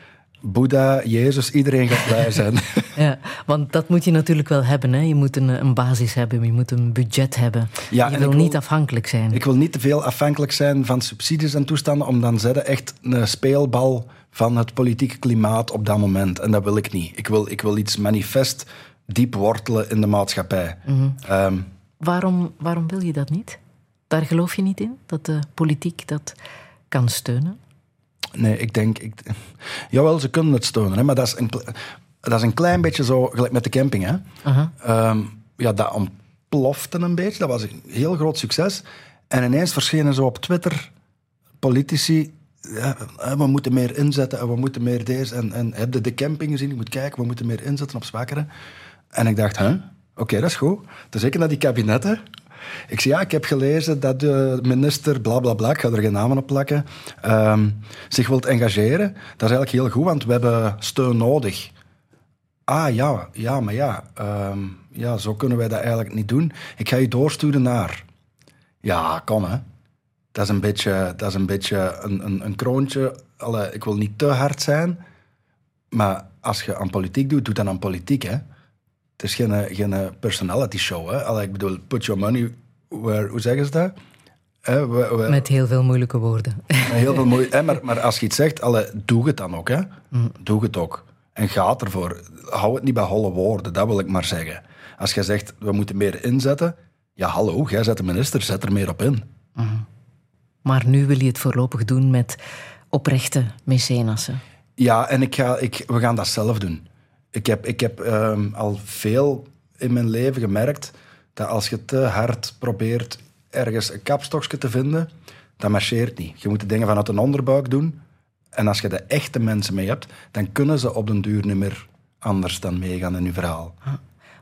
Boeddha, Jezus, iedereen gaat blij zijn. Ja, want dat moet je natuurlijk wel hebben. Hè. Je moet een, een basis hebben, je moet een budget hebben. Ja, je wil niet afhankelijk zijn. Ik wil niet te veel afhankelijk zijn van subsidies en toestanden, om dan zetten echt een speelbal van het politieke klimaat op dat moment. En dat wil ik niet. Ik wil, ik wil iets manifest diep wortelen in de maatschappij. Ehm, Waarom, waarom wil je dat niet? Daar geloof je niet in, dat de politiek dat kan steunen? Nee, ik denk... Ik, jawel, ze kunnen het steunen, hè, maar dat is, een, dat is een klein beetje zo, gelijk met de camping. Hè. Ehm, ja, dat ontplofte een beetje. Dat was een heel groot succes. En ineens verschenen zo op Twitter politici... Ja, we moeten meer inzetten en we moeten meer deze. En, en heb je de camping gezien? Je moet kijken, we moeten meer inzetten op zwakkeren. En ik dacht, huh? oké, dat is goed. Dus zeker naar die kabinetten. Ik zei, ja, ik heb gelezen dat de minister, bla bla bla, ik ga er geen namen op plakken, ehm, zich wilt engageren. Dat is eigenlijk heel goed, want we hebben steun nodig. Ah ja, ja, maar ja, ehm, ja, zo kunnen wij dat eigenlijk niet doen. Ik ga je doorsturen naar. Ja, kom hè. Dat is een beetje, dat is een, beetje een, een, een kroontje. Ik wil niet te hard zijn, maar als je aan politiek doet, doe dan aan politiek. Hè. Het is geen, geen personality show. Hè. Allee, ik bedoel, put your money where, hoe zeggen ze dat? Hè, we- we- Met heel veel moeilijke woorden. Heel veel moeite. Hè, maar, maar als je iets zegt, alle, doe het dan ook. Hè. Doe het ook. En ga ervoor. Hou het niet bij holle woorden, dat wil ik maar zeggen. Als je zegt, we moeten meer inzetten. Ja, hallo, jij bent de minister, zet er meer op in. Maar nu wil je het voorlopig doen met oprechte mecenassen. Ja, en ik ga, ik, we gaan dat zelf doen. Ik heb, ik heb ehm, al veel in mijn leven gemerkt dat als je te hard probeert ergens een kapstokje te vinden, dat marcheert niet. Je moet de dingen vanuit een onderbuik doen. En als je de echte mensen mee hebt, dan kunnen ze op den duur niet meer anders dan meegaan in je verhaal.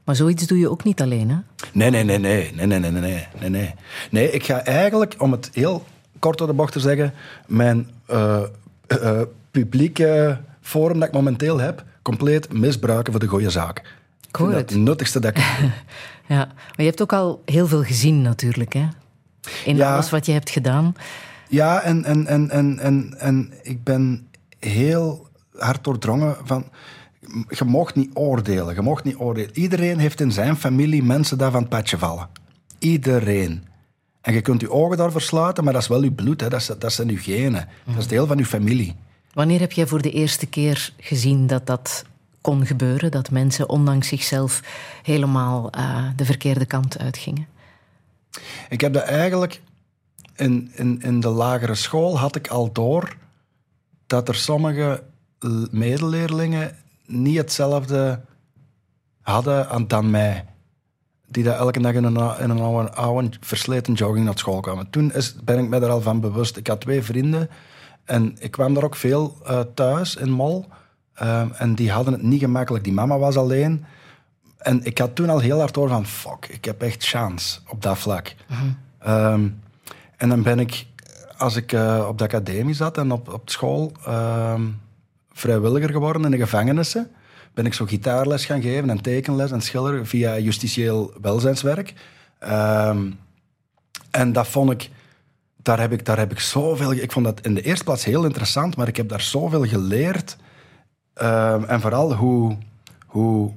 Maar zoiets doe je ook niet alleen, hè? Nee, nee, nee, nee, nee, nee, nee, nee, nee, nee. Nee, ik ga eigenlijk, om het heel kort door de bocht te zeggen, mijn eh, publieke forum dat ik momenteel heb, compleet misbruiken voor de goede zaak. Ik hoor het. het nuttigste dat ik. Ja, maar je hebt ook al heel veel gezien natuurlijk, hè? In Ja. alles wat je hebt gedaan. Ja, en, en, en, en, en, en ik ben heel hard doordrongen van... Je mocht niet oordelen, je mocht niet oordelen. Iedereen heeft in zijn familie mensen daar van het padje vallen. Iedereen. En je kunt je ogen daarvoor sluiten, maar dat is wel je bloed, hè. Dat, is, dat zijn je genen. Dat is deel van je familie. Wanneer heb jij voor de eerste keer gezien dat dat kon gebeuren? Dat mensen ondanks zichzelf helemaal eh, de verkeerde kant uitgingen? Ik heb dat eigenlijk... In, in, in de lagere school had ik al door dat er sommige medeleerlingen niet hetzelfde hadden dan mij. Die dat elke dag in een, in een oude, versleten jogging naar school kwamen. Toen is, ben ik me daar al van bewust. Ik had twee vrienden en ik kwam daar ook veel eh, thuis in Mol. Ehm, en die hadden het niet gemakkelijk. Die mama was alleen. En ik had toen al heel hard door van... Fuck, ik heb echt chance op dat vlak. Ehm, en dan ben ik, als ik eh, op de academie zat en op, op school... ehm, vrijwilliger geworden in de gevangenissen. Ben ik zo gitaarles gaan geven en tekenles en schilderen via justitieel welzijnswerk. En dat vond ik... Daar heb ik, daar heb ik zoveel... Ik vond dat in de eerste plaats heel interessant, maar ik heb daar zoveel geleerd. Ehm, en vooral hoe, hoe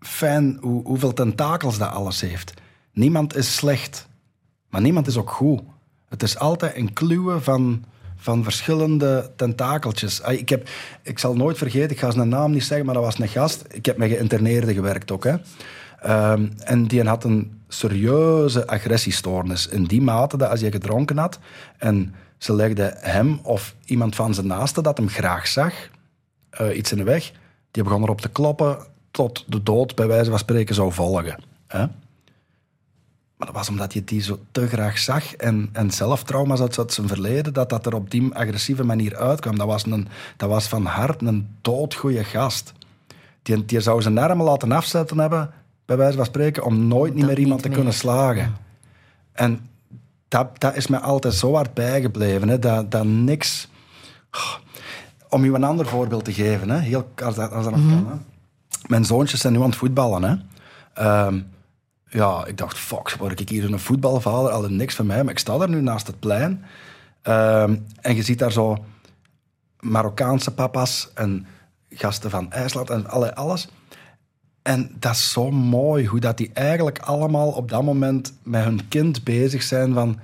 fijn, hoe, hoeveel tentakels dat alles heeft. Niemand is slecht, maar niemand is ook goed. Het is altijd een kluwe van, van verschillende tentakeltjes. Ah, Ik, heb, ik zal nooit vergeten, ik ga zijn naam niet zeggen, maar dat was een gast. Ik heb met geïnterneerden gewerkt ook. Hè. Ehm, en die had een serieuze agressiestoornis. In die mate dat als je gedronken had en ze legde hem of iemand van zijn naaste dat hem graag zag, eh, iets in de weg, die begon erop te kloppen tot de dood bij wijze van spreken zou volgen. Hè? Maar dat was omdat je die zo te graag zag en, en zelf trauma's uit zijn verleden, dat dat er op die agressieve manier uitkwam. Dat was, een, dat was van hart een doodgoeie gast. Die, die zou zijn armen laten afzetten hebben, bij wijze van spreken, om nooit niet meer iemand niet te kunnen slagen. En dat, dat is mij altijd zo hard bijgebleven, hè, dat, dat niks... Om je een ander voorbeeld te geven, hè, heel, als, dat, als dat nog kan. Hè. Mijn zoontjes zijn nu aan het voetballen. Hè. Ehm, ja, ik dacht, fuck, word ik hier een voetbalvader? Al niks van mij, maar ik sta daar nu naast het plein. Ehm, en je ziet daar zo Marokkaanse papa's en gasten van IJsland en alle, alles. En dat is zo mooi, hoe dat die eigenlijk allemaal op dat moment met hun kind bezig zijn van...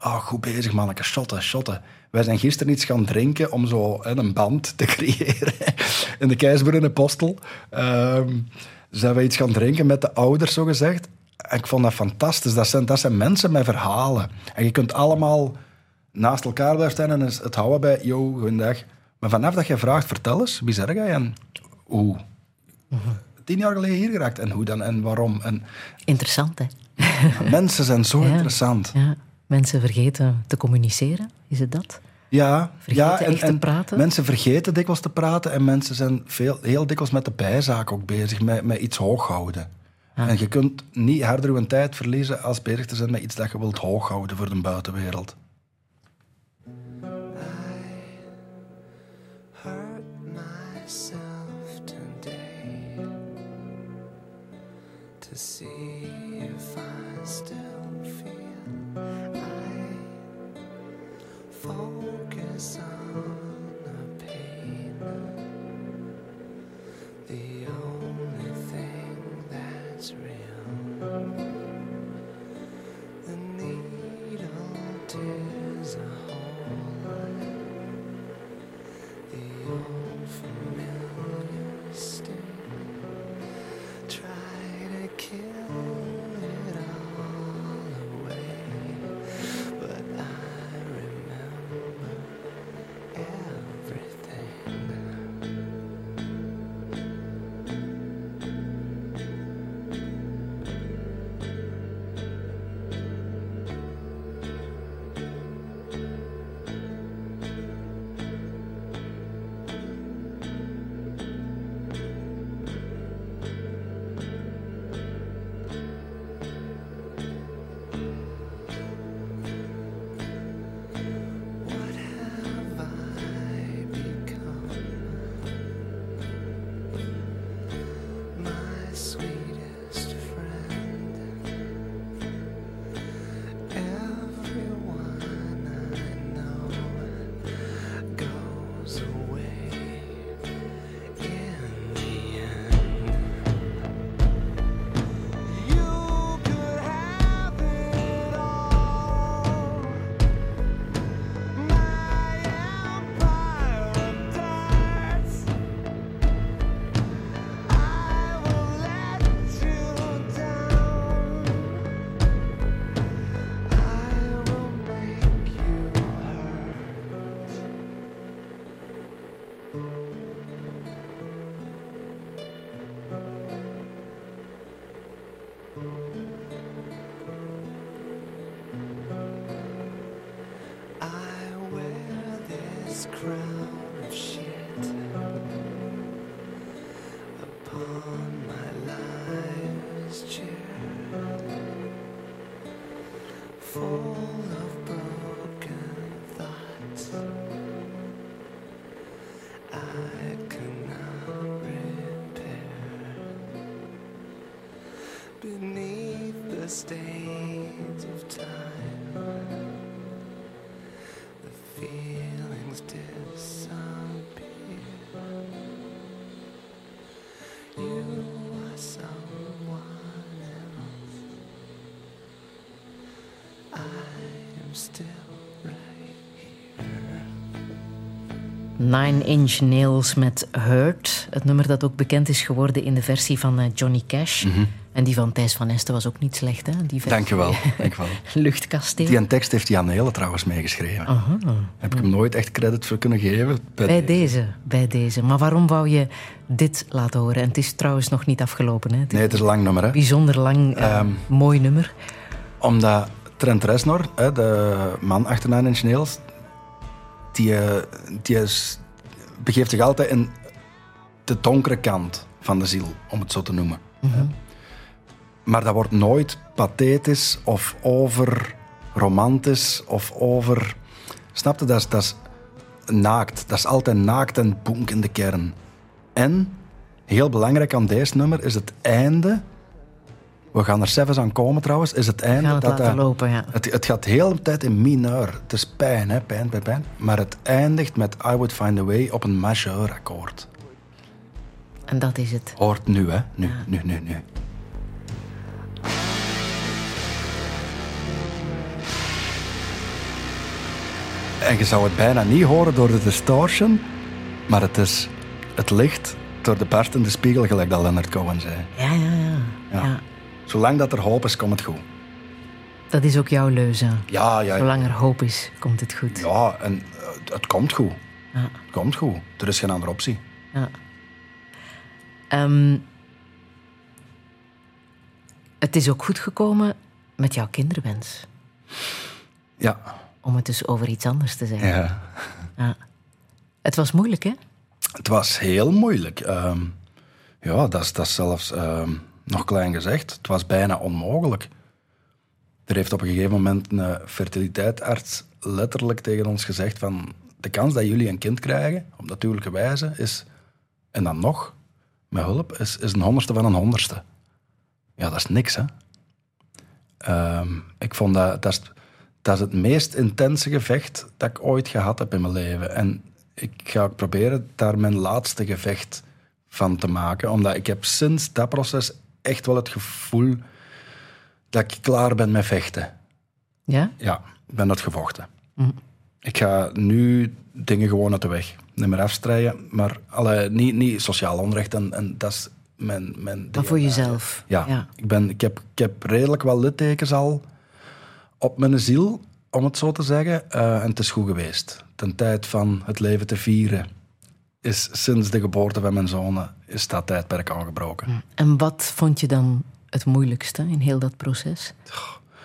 Oh, goed bezig, manneke, shotten, shotten. Wij zijn gisteren iets gaan drinken om zo een band te creëren. In de Keisber in de Postel ehm, zijn we iets gaan drinken met de ouders, zo gezegd. En ik vond dat fantastisch. Dat zijn, dat zijn mensen met verhalen. En je kunt allemaal naast elkaar blijven staan en het het houden bij... Yo, goedendag. Maar vanaf dat je vraagt, vertel eens, wie zeg jij en hoe? Tien jaar geleden hier geraakt. En hoe dan en waarom? En Interessant, hè? ja, mensen zijn zo Ja. interessant. Ja. Mensen vergeten te communiceren, is het dat? Ja, Vergeten ja echt te praten? mensen vergeten dikwijls te praten en mensen zijn veel, heel dikwijls met de bijzaak ook bezig, met, met iets hoog houden. En je kunt niet harder je tijd verliezen als bezig te zijn met iets dat je wilt hoog houden voor de buitenwereld. Nine Inch Nails met Hurt. Het nummer dat ook bekend is geworden in de versie van eh, Johnny Cash. En die van Thijs van Esten was ook niet slecht, hè? Die versie. Dankjewel. Dankjewel. Luchtkasteel. Die een tekst heeft Jan Hele trouwens meegeschreven. Aha. Heb ik hem nooit echt credit voor kunnen geven. Bij deze, bij deze. Maar waarom wou je dit laten horen? En het is trouwens nog niet afgelopen, hè? Het Nee, het is een lang nummer. Hè? bijzonder lang, eh, Ehm, mooi nummer. Omdat Trent Reznor, hè, de man achter Nine Inch Nails, die, eh, die is, begeeft zich altijd in de donkere kant van de ziel, om het zo te noemen. hè. Maar dat wordt nooit pathetisch of over romantisch of over... Snap je? Dat is, dat is naakt. Dat is altijd naakt en bonk in de kern. En, heel belangrijk aan deze nummer, is het einde... We gaan er zelfs aan komen trouwens, is het einde... het dat dat- lopen, ja. het, het gaat de hele tijd in mineur. Het is pijn, hè? pijn, pijn, pijn. Maar het eindigt met I Would Find a Way op een majeur akkoord. En dat is het. Hoort nu, hè? Nu, nu, nu, nu. En je zou het bijna niet horen door de distortion, maar het is het licht door de barstende spiegel, gelijk dat Leonard Cohen zei. Ja, ja, ja. Ja. ja. Zolang dat er hoop is, komt het goed. Dat is ook jouw leuze. Ja, ja, Zolang er hoop is, komt het goed. ja en eh, het, het komt goed. Ja. Het komt goed. Er is geen andere optie. Ja. Ehm, het is ook goed gekomen met jouw kinderwens. Ja. Om het dus over iets anders te zeggen. ja. Ja. Het was moeilijk, hè? Het was heel moeilijk. Ehm, ja, dat is, dat is zelfs ehm, nog klein gezegd. Het was bijna onmogelijk. Er heeft op een gegeven moment een fertiliteitsarts letterlijk tegen ons gezegd van de kans dat jullie een kind krijgen, op natuurlijke wijze, is, en dan nog, met hulp, is, is een honderdste van een honderdste. Ja, dat is niks, hè. Ehm, ik vond dat, dat het meest intense gevecht dat ik ooit gehad heb in mijn leven. En ik ga proberen daar mijn laatste gevecht van te maken. Omdat ik heb sinds dat proces echt wel het gevoel dat ik klaar ben met vechten. Ja? Ja, ik ben dat gevochten. Ik ga nu dingen gewoon uit de weg. Niet meer afstrijden, maar allee, niet, niet sociaal onrecht. En, en dat is mijn, mijn Maar voor jezelf. Ja, Ja. Ik, ben, ik, heb, ik heb redelijk wat littekens al op mijn ziel, om het zo te zeggen. Eh, en het is goed geweest. Ten tijd van het leven te vieren is sinds de geboorte van mijn zoon is dat tijdperk aangebroken. En wat vond je dan het moeilijkste in heel dat proces?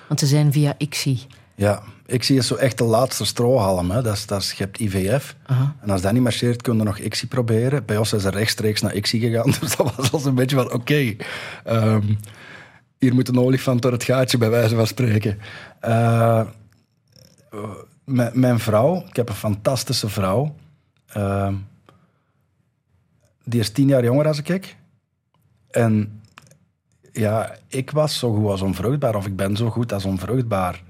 Want ze zijn via ICSI. Ja, zie het zo echt de laatste strohalm. Hè. Dat is, dat is, je hebt IVF. En als dat niet marcheert, kun je nog ICSI proberen. Bij ons is er rechtstreeks naar ICSI gegaan. Dus dat was al een beetje van, oké, ehm, hier moet een olifant door het gaatje, bij wijze van spreken. Eh, m- mijn vrouw, ik heb een fantastische vrouw. Ehm, die is tien jaar jonger dan ik. En ja, ik was zo goed als onvruchtbaar, of ik ben zo goed als onvruchtbaar.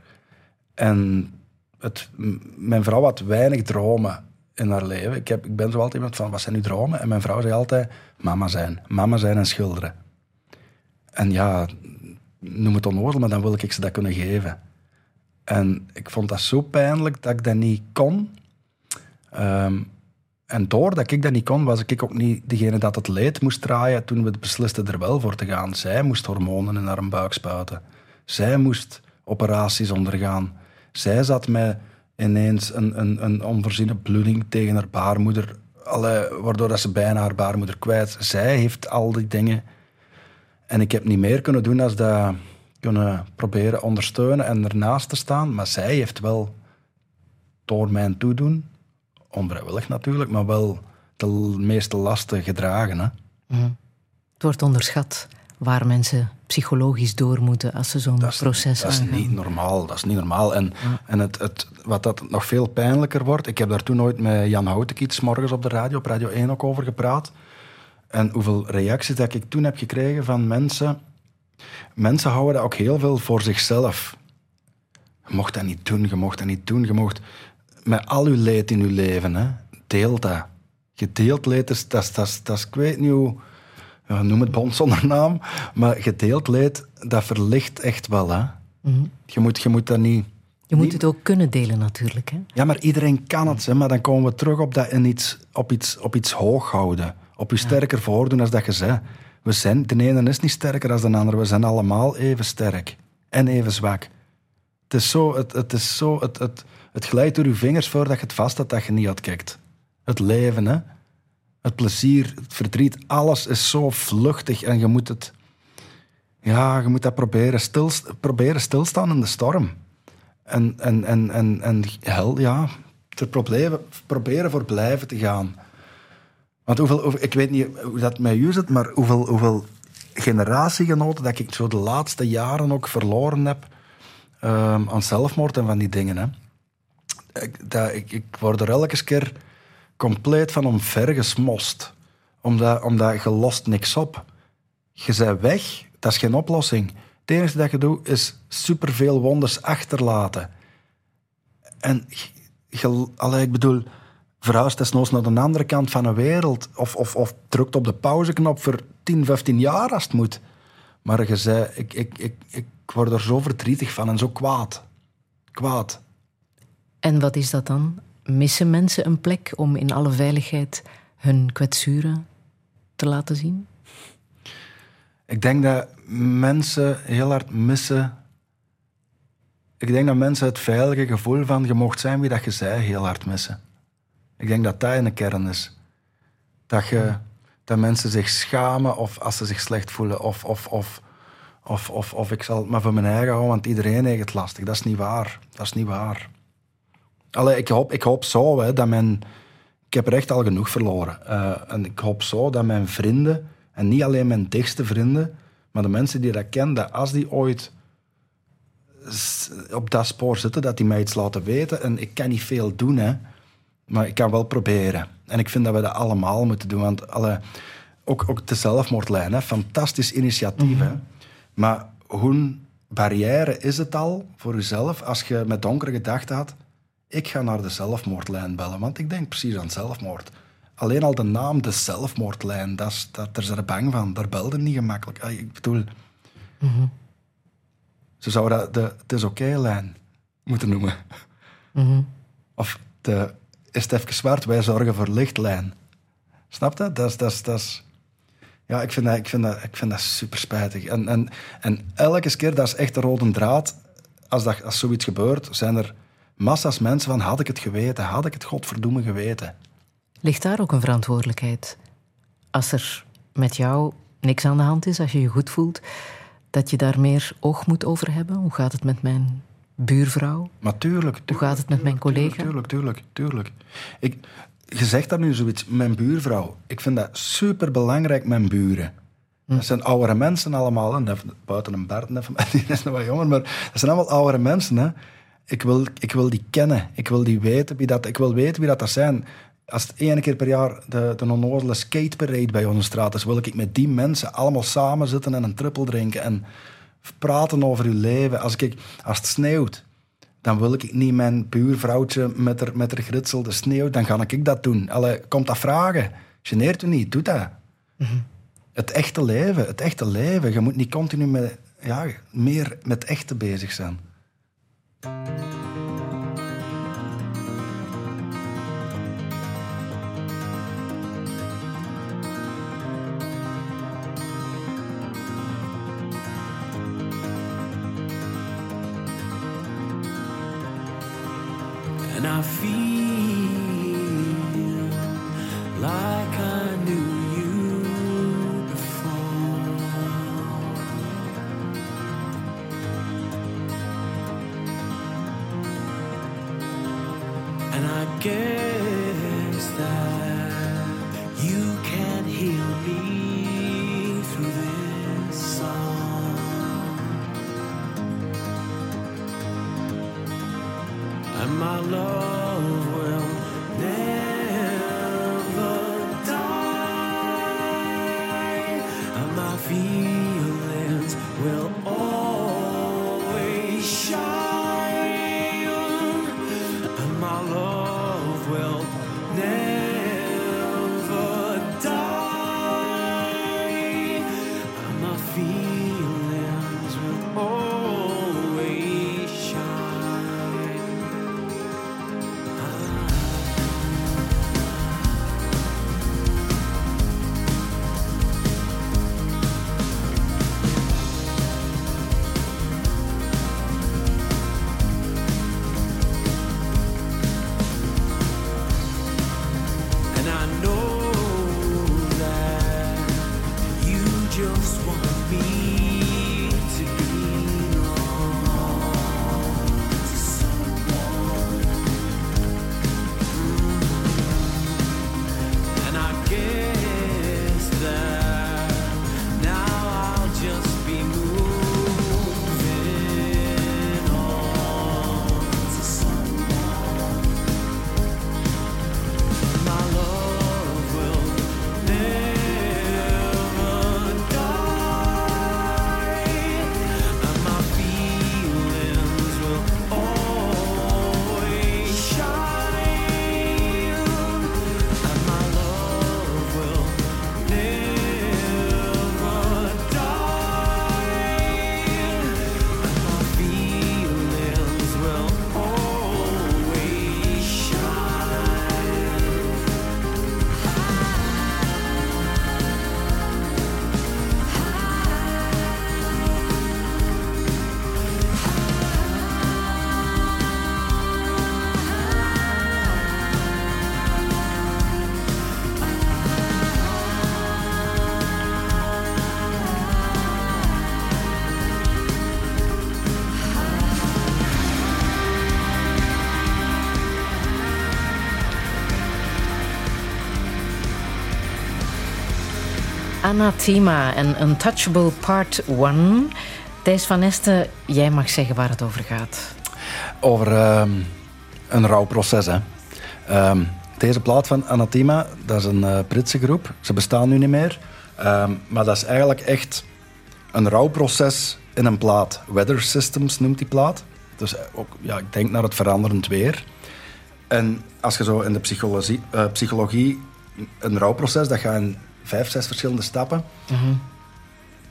En het, mijn vrouw had weinig dromen in haar leven. Ik, heb, ik ben zo altijd iemand van, wat zijn uw dromen? En mijn vrouw zei altijd, mama zijn. Mama zijn en schilderen. En ja, noem het onnozel, maar dan wil ik ze dat kunnen geven. En ik vond dat zo pijnlijk dat ik dat niet kon. Ehm, en doordat ik dat niet kon, was ik ook niet degene dat het leed moest draaien toen we beslisten er wel voor te gaan. Zij moest hormonen in haar buik spuiten. Zij moest operaties ondergaan. Zij zat met ineens een, een, een onvoorziene bloeding tegen haar baarmoeder, waardoor dat ze bijna haar baarmoeder kwijt. Zij heeft al die dingen. En ik heb niet meer kunnen doen dan dat kunnen proberen ondersteunen en ernaast te staan. Maar zij heeft wel door mijn toedoen, onvrijwillig natuurlijk, maar wel de meeste lasten gedragen. Hè? Het wordt onderschat waar mensen psychologisch door moeten als ze zo'n proces dat is aangaan. niet normaal. Dat is niet normaal. En, en het, het, wat dat nog veel pijnlijker wordt... Ik heb daar toen ooit met Jan Houtekiet morgens op de radio, op Radio 1 ook over gepraat. En hoeveel reacties dat ik toen heb gekregen van mensen... Mensen houden dat ook heel veel voor zichzelf. Je mocht dat niet doen, je mocht dat niet doen. Je mocht met al uw leed in uw leven, hè, deel dat. Gedeeld leed dat is, dat is, dat is ik weet niet hoe... Ja, noem het bond zonder naam. Maar gedeeld leed, dat verlicht echt wel, hè. Je moet, je moet dat niet... Je moet het ook kunnen delen natuurlijk. Hè? Ja, maar iedereen kan het, hè. Maar dan komen we terug op dat in iets, op, iets, op iets hoog houden. Op je sterker voordoen als dat je zei. We zijn, de ene is niet sterker dan de andere. We zijn allemaal even sterk. En even zwak. Het is zo, het, het, is zo, het, het, het glijdt door je vingers voordat je het vast hebt dat je niet uitkijkt. Het leven, hè. Het plezier, het verdriet, alles is zo vluchtig en je moet het... Ja, je moet dat proberen, stil, proberen stilstaan in de storm. En, en, en, en, en hel, ja, er proberen, proberen voor blijven te gaan. Want hoeveel, hoeveel- ik weet niet hoe dat met u zit, maar hoeveel, hoeveel generatiegenoten dat ik zo de laatste jaren ook verloren heb ehm, aan zelfmoord en van die dingen. Hè. Ik, ik word er elke keer compleet van omvergesmost. Omdat, omdat je lost niks op. Je bent weg, dat is geen oplossing. Het enige dat je doet, is superveel wonders achterlaten. En je, allee, ik bedoel, verhuis desnoods naar de andere kant van de wereld. Of, of, of drukt op de pauzeknop voor 10, 15 jaar als het moet. Maar je zei, ik, ik, ik, ik word er zo verdrietig van en zo kwaad. Kwaad. En wat is dat dan? Missen mensen een plek om in alle veiligheid hun kwetsuren te laten zien? Ik denk dat mensen heel hard missen. Ik denk dat mensen het veilige gevoel van je mocht zijn wie dat je zei heel hard missen. Ik denk dat dat in de kern is. Dat, je, dat mensen zich schamen of als ze zich slecht voelen. Of, of, of, of, of, of ik zal het maar voor mijn eigen houden, want iedereen heeft het lastig. Dat is niet waar. Dat is niet waar. Allee, ik, hoop, ik hoop zo hè, dat mijn... Ik heb er echt al genoeg verloren. Eh, en ik hoop zo dat mijn vrienden, en niet alleen mijn dichtste vrienden, maar de mensen die dat kennen, dat als die ooit op dat spoor zitten, dat die mij iets laten weten. En ik kan niet veel doen, hè, maar ik kan wel proberen. En ik vind dat we dat allemaal moeten doen. Want alle, ook, ook de zelfmoordlijn, hè, fantastisch initiatief. hè. Maar hoe barrière is het al voor jezelf als je met donkere gedachten had? Ik ga naar de zelfmoordlijn bellen, want ik denk precies aan zelfmoord. Alleen al de naam, de zelfmoordlijn, dat is, dat, daar zijn ze bang van. Daar belden niet gemakkelijk. Ah, Ik bedoel, ze zouden dat de het is oké-lijn moeten noemen. Of de is het even zwart, wij zorgen voor lichtlijn. Snap je? Dat is, dat is, dat is, ja, ik vind dat, ik vind dat, ik vind dat super spijtig. En, en, en elke keer, dat is echt de rode draad. Als, dat, als zoiets gebeurt, zijn er massa's mensen van... Had ik het geweten? Had ik het godverdomme geweten? Ligt daar ook een verantwoordelijkheid? Als er met jou niks aan de hand is, als je je goed voelt, dat je daar meer oog moet over hebben? Hoe gaat het met mijn buurvrouw? Maar tuurlijk. tuurlijk gaat het met mijn collega? Tuurlijk, tuurlijk, tuurlijk. Ik, je zegt dat nu zoiets, mijn buurvrouw. Ik vind dat super belangrijk, mijn buren. Dat zijn oudere mensen allemaal. Even- Buiten een even, die is nog wat jonger, maar dat zijn allemaal oudere mensen. Hè. Ik, wil, ik wil die kennen. Ik wil, die weten wie dat, ik wil weten wie dat, dat zijn. Als het één keer per jaar de, de onnozele skateparade bij onze straat is, wil ik met die mensen allemaal samen zitten en een trippel drinken en praten over hun leven. Als, ik, als het sneeuwt, dan wil ik niet mijn buurvrouwtje met haar, met haar gritselde sneeuw, dan ga ik dat doen. Allee, komt dat vragen. Geneert u niet, doe dat. Het echte leven, het echte leven. Je moet niet continu met, ja, meer met echte bezig zijn. And I feel Anathema en Untouchable Part 1. Thijs van Nesten, jij mag zeggen waar het over gaat. Over ehm, een rouwproces. Hè. Ehm, deze plaat van Anathema, dat is een eh, Britse groep. Ze bestaan nu niet meer. Ehm, maar dat is eigenlijk echt een rouwproces in een plaat. Weather Systems noemt die plaat. Dus eh, ook, ja, ik denk naar het veranderend weer. En als je zo in de psychologie, eh, psychologie een rouwproces, dat gaat in vijf, zes verschillende stappen.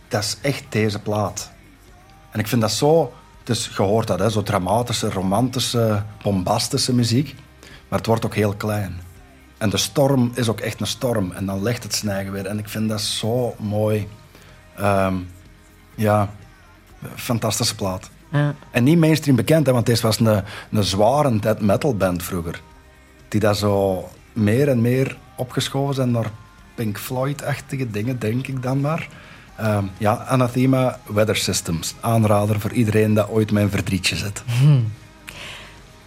Dat is echt deze plaat. En ik vind dat zo... Dus je hoort dat, hè, zo dramatische, romantische, bombastische muziek. Maar het wordt ook heel klein. En de storm is ook echt een storm. En dan legt het snijgen weer. En ik vind dat zo mooi. Ehm, ja, fantastische plaat. Ja. En niet mainstream bekend, hè, want deze was een, een zware death metal band vroeger. Die daar zo meer en meer opgeschoven zijn naar Pink Floyd-achtige dingen, denk ik dan maar. Ehm, ja, Anathema Weather Systems. Aanrader voor iedereen dat ooit mijn verdrietje zet.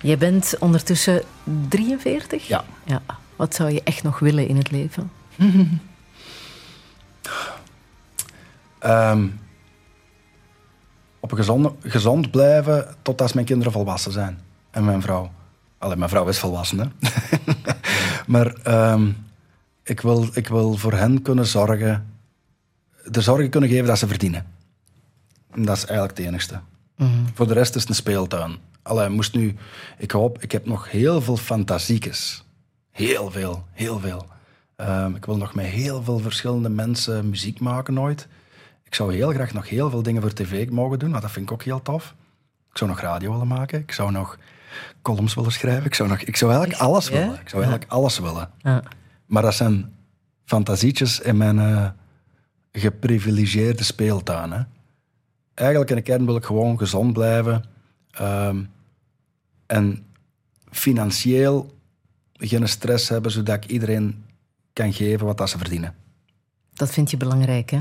Jij bent ondertussen 43? Ja. ja. Wat zou je echt nog willen in het leven? Ehm, op een gezonde, gezond blijven tot als mijn kinderen volwassen zijn. En mijn vrouw. Allee, mijn vrouw is volwassen, hè. maar ehm, ik, wil, ik wil voor hen kunnen zorgen... De zorgen kunnen geven dat ze verdienen. En dat is eigenlijk het enigste. Voor de rest is het een speeltuin. Allee, moest nu... Ik hoop... Ik heb nog heel veel fantasiekes. Heel veel, heel veel. Ehm, ik wil nog met heel veel verschillende mensen muziek maken ooit. Ik zou heel graag nog heel veel dingen voor tv mogen doen, want dat vind ik ook heel tof. Ik zou nog radio willen maken. Ik zou nog columns willen schrijven. Ik zou, nog, ik zou eigenlijk alles Ja? willen. Ik zou eigenlijk alles willen. Ja. Maar dat zijn fantasietjes in mijn eh, geprivilegeerde speeltuin. Hè. Eigenlijk in de kern wil ik gewoon gezond blijven. ehm, en financieel geen stress hebben, zodat ik iedereen kan geven wat dat ze verdienen. Dat vind je belangrijk, hè?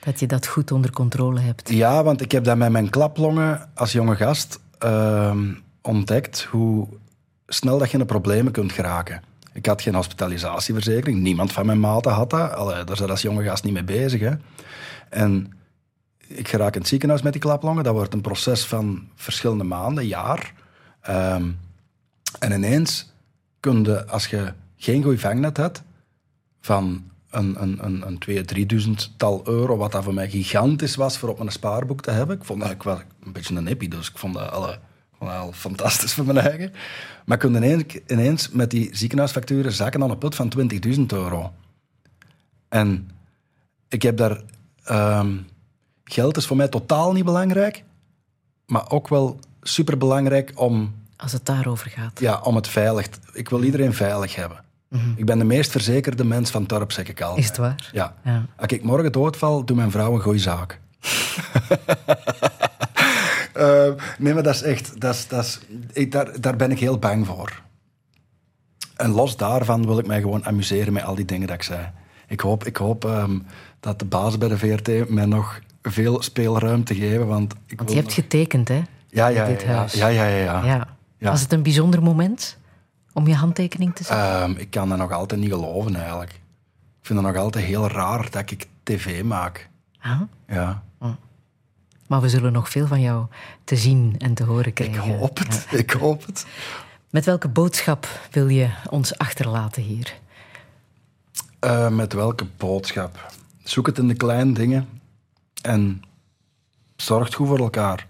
Dat je dat goed onder controle hebt. Ja, want ik heb dat met mijn klaplongen als jonge gast ehm, ontdekt hoe snel dat je in de problemen kunt geraken. Ik had geen hospitalisatieverzekering. Niemand van mijn maten had dat. Allee, daar zat als jonge gast niet mee bezig. Hè. En ik geraak in het ziekenhuis met die klaplongen. Dat wordt een proces van verschillende maanden, jaar. Ehm, En ineens kun je, als je geen goed vangnet hebt, van een, een, een, een 2.000, 3.000 tal euro, wat dat voor mij gigantisch was voor op mijn spaarboek te hebben. Ik vond dat ik wel een beetje een hippie, dus ik vond alle, wel fantastisch voor mijn eigen. Maar ik kon ineens, ineens met die ziekenhuisfacturen zakken aan een put van 20.000 euro. En ik heb daar... ehm, geld is voor mij totaal niet belangrijk, maar ook wel superbelangrijk om Als het daarover gaat. ja, om het veilig... te- Ik wil iedereen veilig hebben. Ik ben de meest verzekerde mens van het dorp, zeg ik altijd. Is het waar? Ja. Ja. Als ik morgen doodval, doet mijn vrouw een goeie zaak. Eh, nee, maar dat is echt... Dat is, dat is, ik, daar, daar ben ik heel bang voor. En los daarvan wil ik mij gewoon amuseren met al die dingen dat ik zei. Ik hoop, ik hoop ehm, dat de baas bij de VRT mij nog veel speelruimte geven, want... Ik Want je hebt nog- getekend, hè? ja, ja, dit ja, huis. ja, ja, ja, ja. Ja. Ja. Was het een bijzonder moment om je handtekening te zetten? Ehm, ik kan dat nog altijd niet geloven, eigenlijk. Ik vind het nog altijd heel raar dat ik tv maak. Ah, Ja, maar we zullen nog veel van jou te zien en te horen ik krijgen. hoop het. Ja. Ik hoop het. Met welke boodschap wil je ons achterlaten hier? Eh, met welke boodschap? Zoek het in de kleine dingen en zorg goed voor elkaar.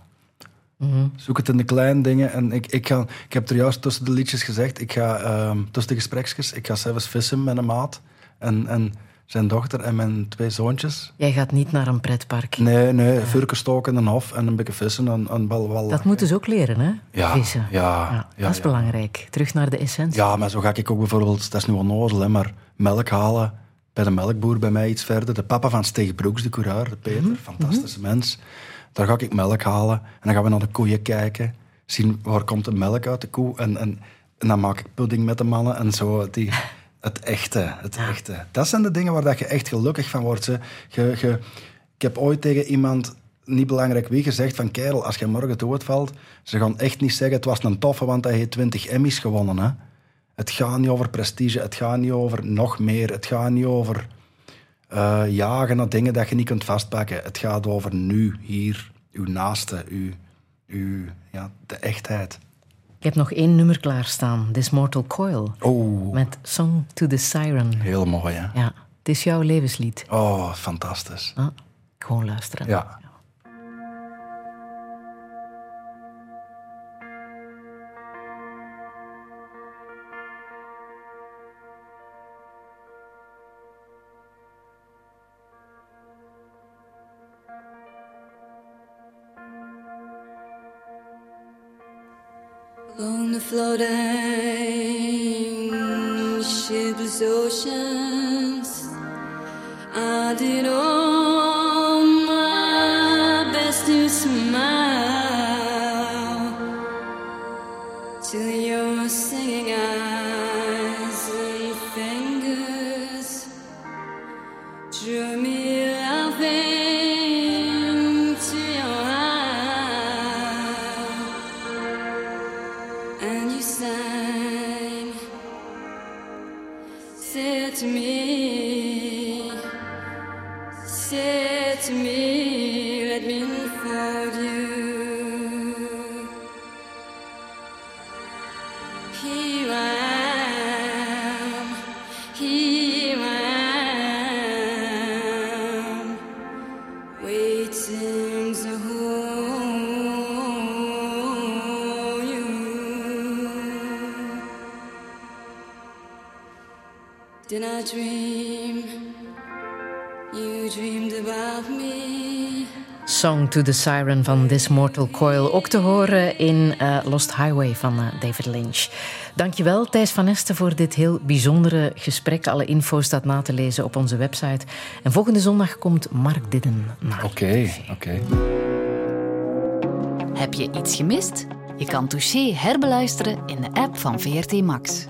Zoek het in de kleine dingen. En ik, ik, ga, ik heb er juist tussen de liedjes gezegd, ik ga ehm, tussen de gespreksjes, ik ga zelfs vissen met een maat en, en zijn dochter en mijn twee zoontjes. Jij gaat niet naar een pretpark. Nee, nee, vuurken stoken in een hof en een beetje vissen en, en wel, wel Dat moeten ze ook leren, hè? Ja, Vissen. ja, ja, dat is ja. belangrijk. Terug naar de essentie. Ja, maar zo ga ik ook bijvoorbeeld, dat is nu onnozel, hè, maar melk halen bij de melkboer bij mij iets verder. De papa van Steeg Broeks, de coureur, de Peter, fantastische mens. Daar ga ik melk halen en dan gaan we naar de koeien kijken. Zien waar komt de melk uit de koe. En, en, en dan maak ik pudding met de mannen en zo. Die, het echte, het echte. Dat zijn de dingen waar dat je echt gelukkig van wordt. Hè. Je, je, ik heb ooit tegen iemand, niet belangrijk wie, gezegd van kerel, als je morgen doodvalt, ze gaan echt niet zeggen het was een toffe, want hij heeft 20 Emmys gewonnen. Hè. Het gaat niet over prestige, het gaat niet over nog meer, het gaat niet over eh, jagen naar dingen dat je niet kunt vastpakken. Het gaat over nu, hier, uw naaste, uw, uw, ja, de echtheid. Ik heb nog één nummer klaarstaan. This Mortal Coil. Oh, Met Song to the Siren. heel mooi hè. Ja, het is jouw levenslied. Oh, fantastisch. Ah, gewoon luisteren. Ja. The floating shipless oceans, I did all Song to the Siren van This Mortal Coil. Ook te horen in eh, Lost Highway van eh, David Lynch. Dankjewel Thijs van Esten voor dit heel bijzondere gesprek. Alle info staat na te lezen op onze website. En volgende zondag komt Mark Didden naar. Oké, oké. Heb je iets gemist? Je kan Touché herbeluisteren in de app van VRT Max.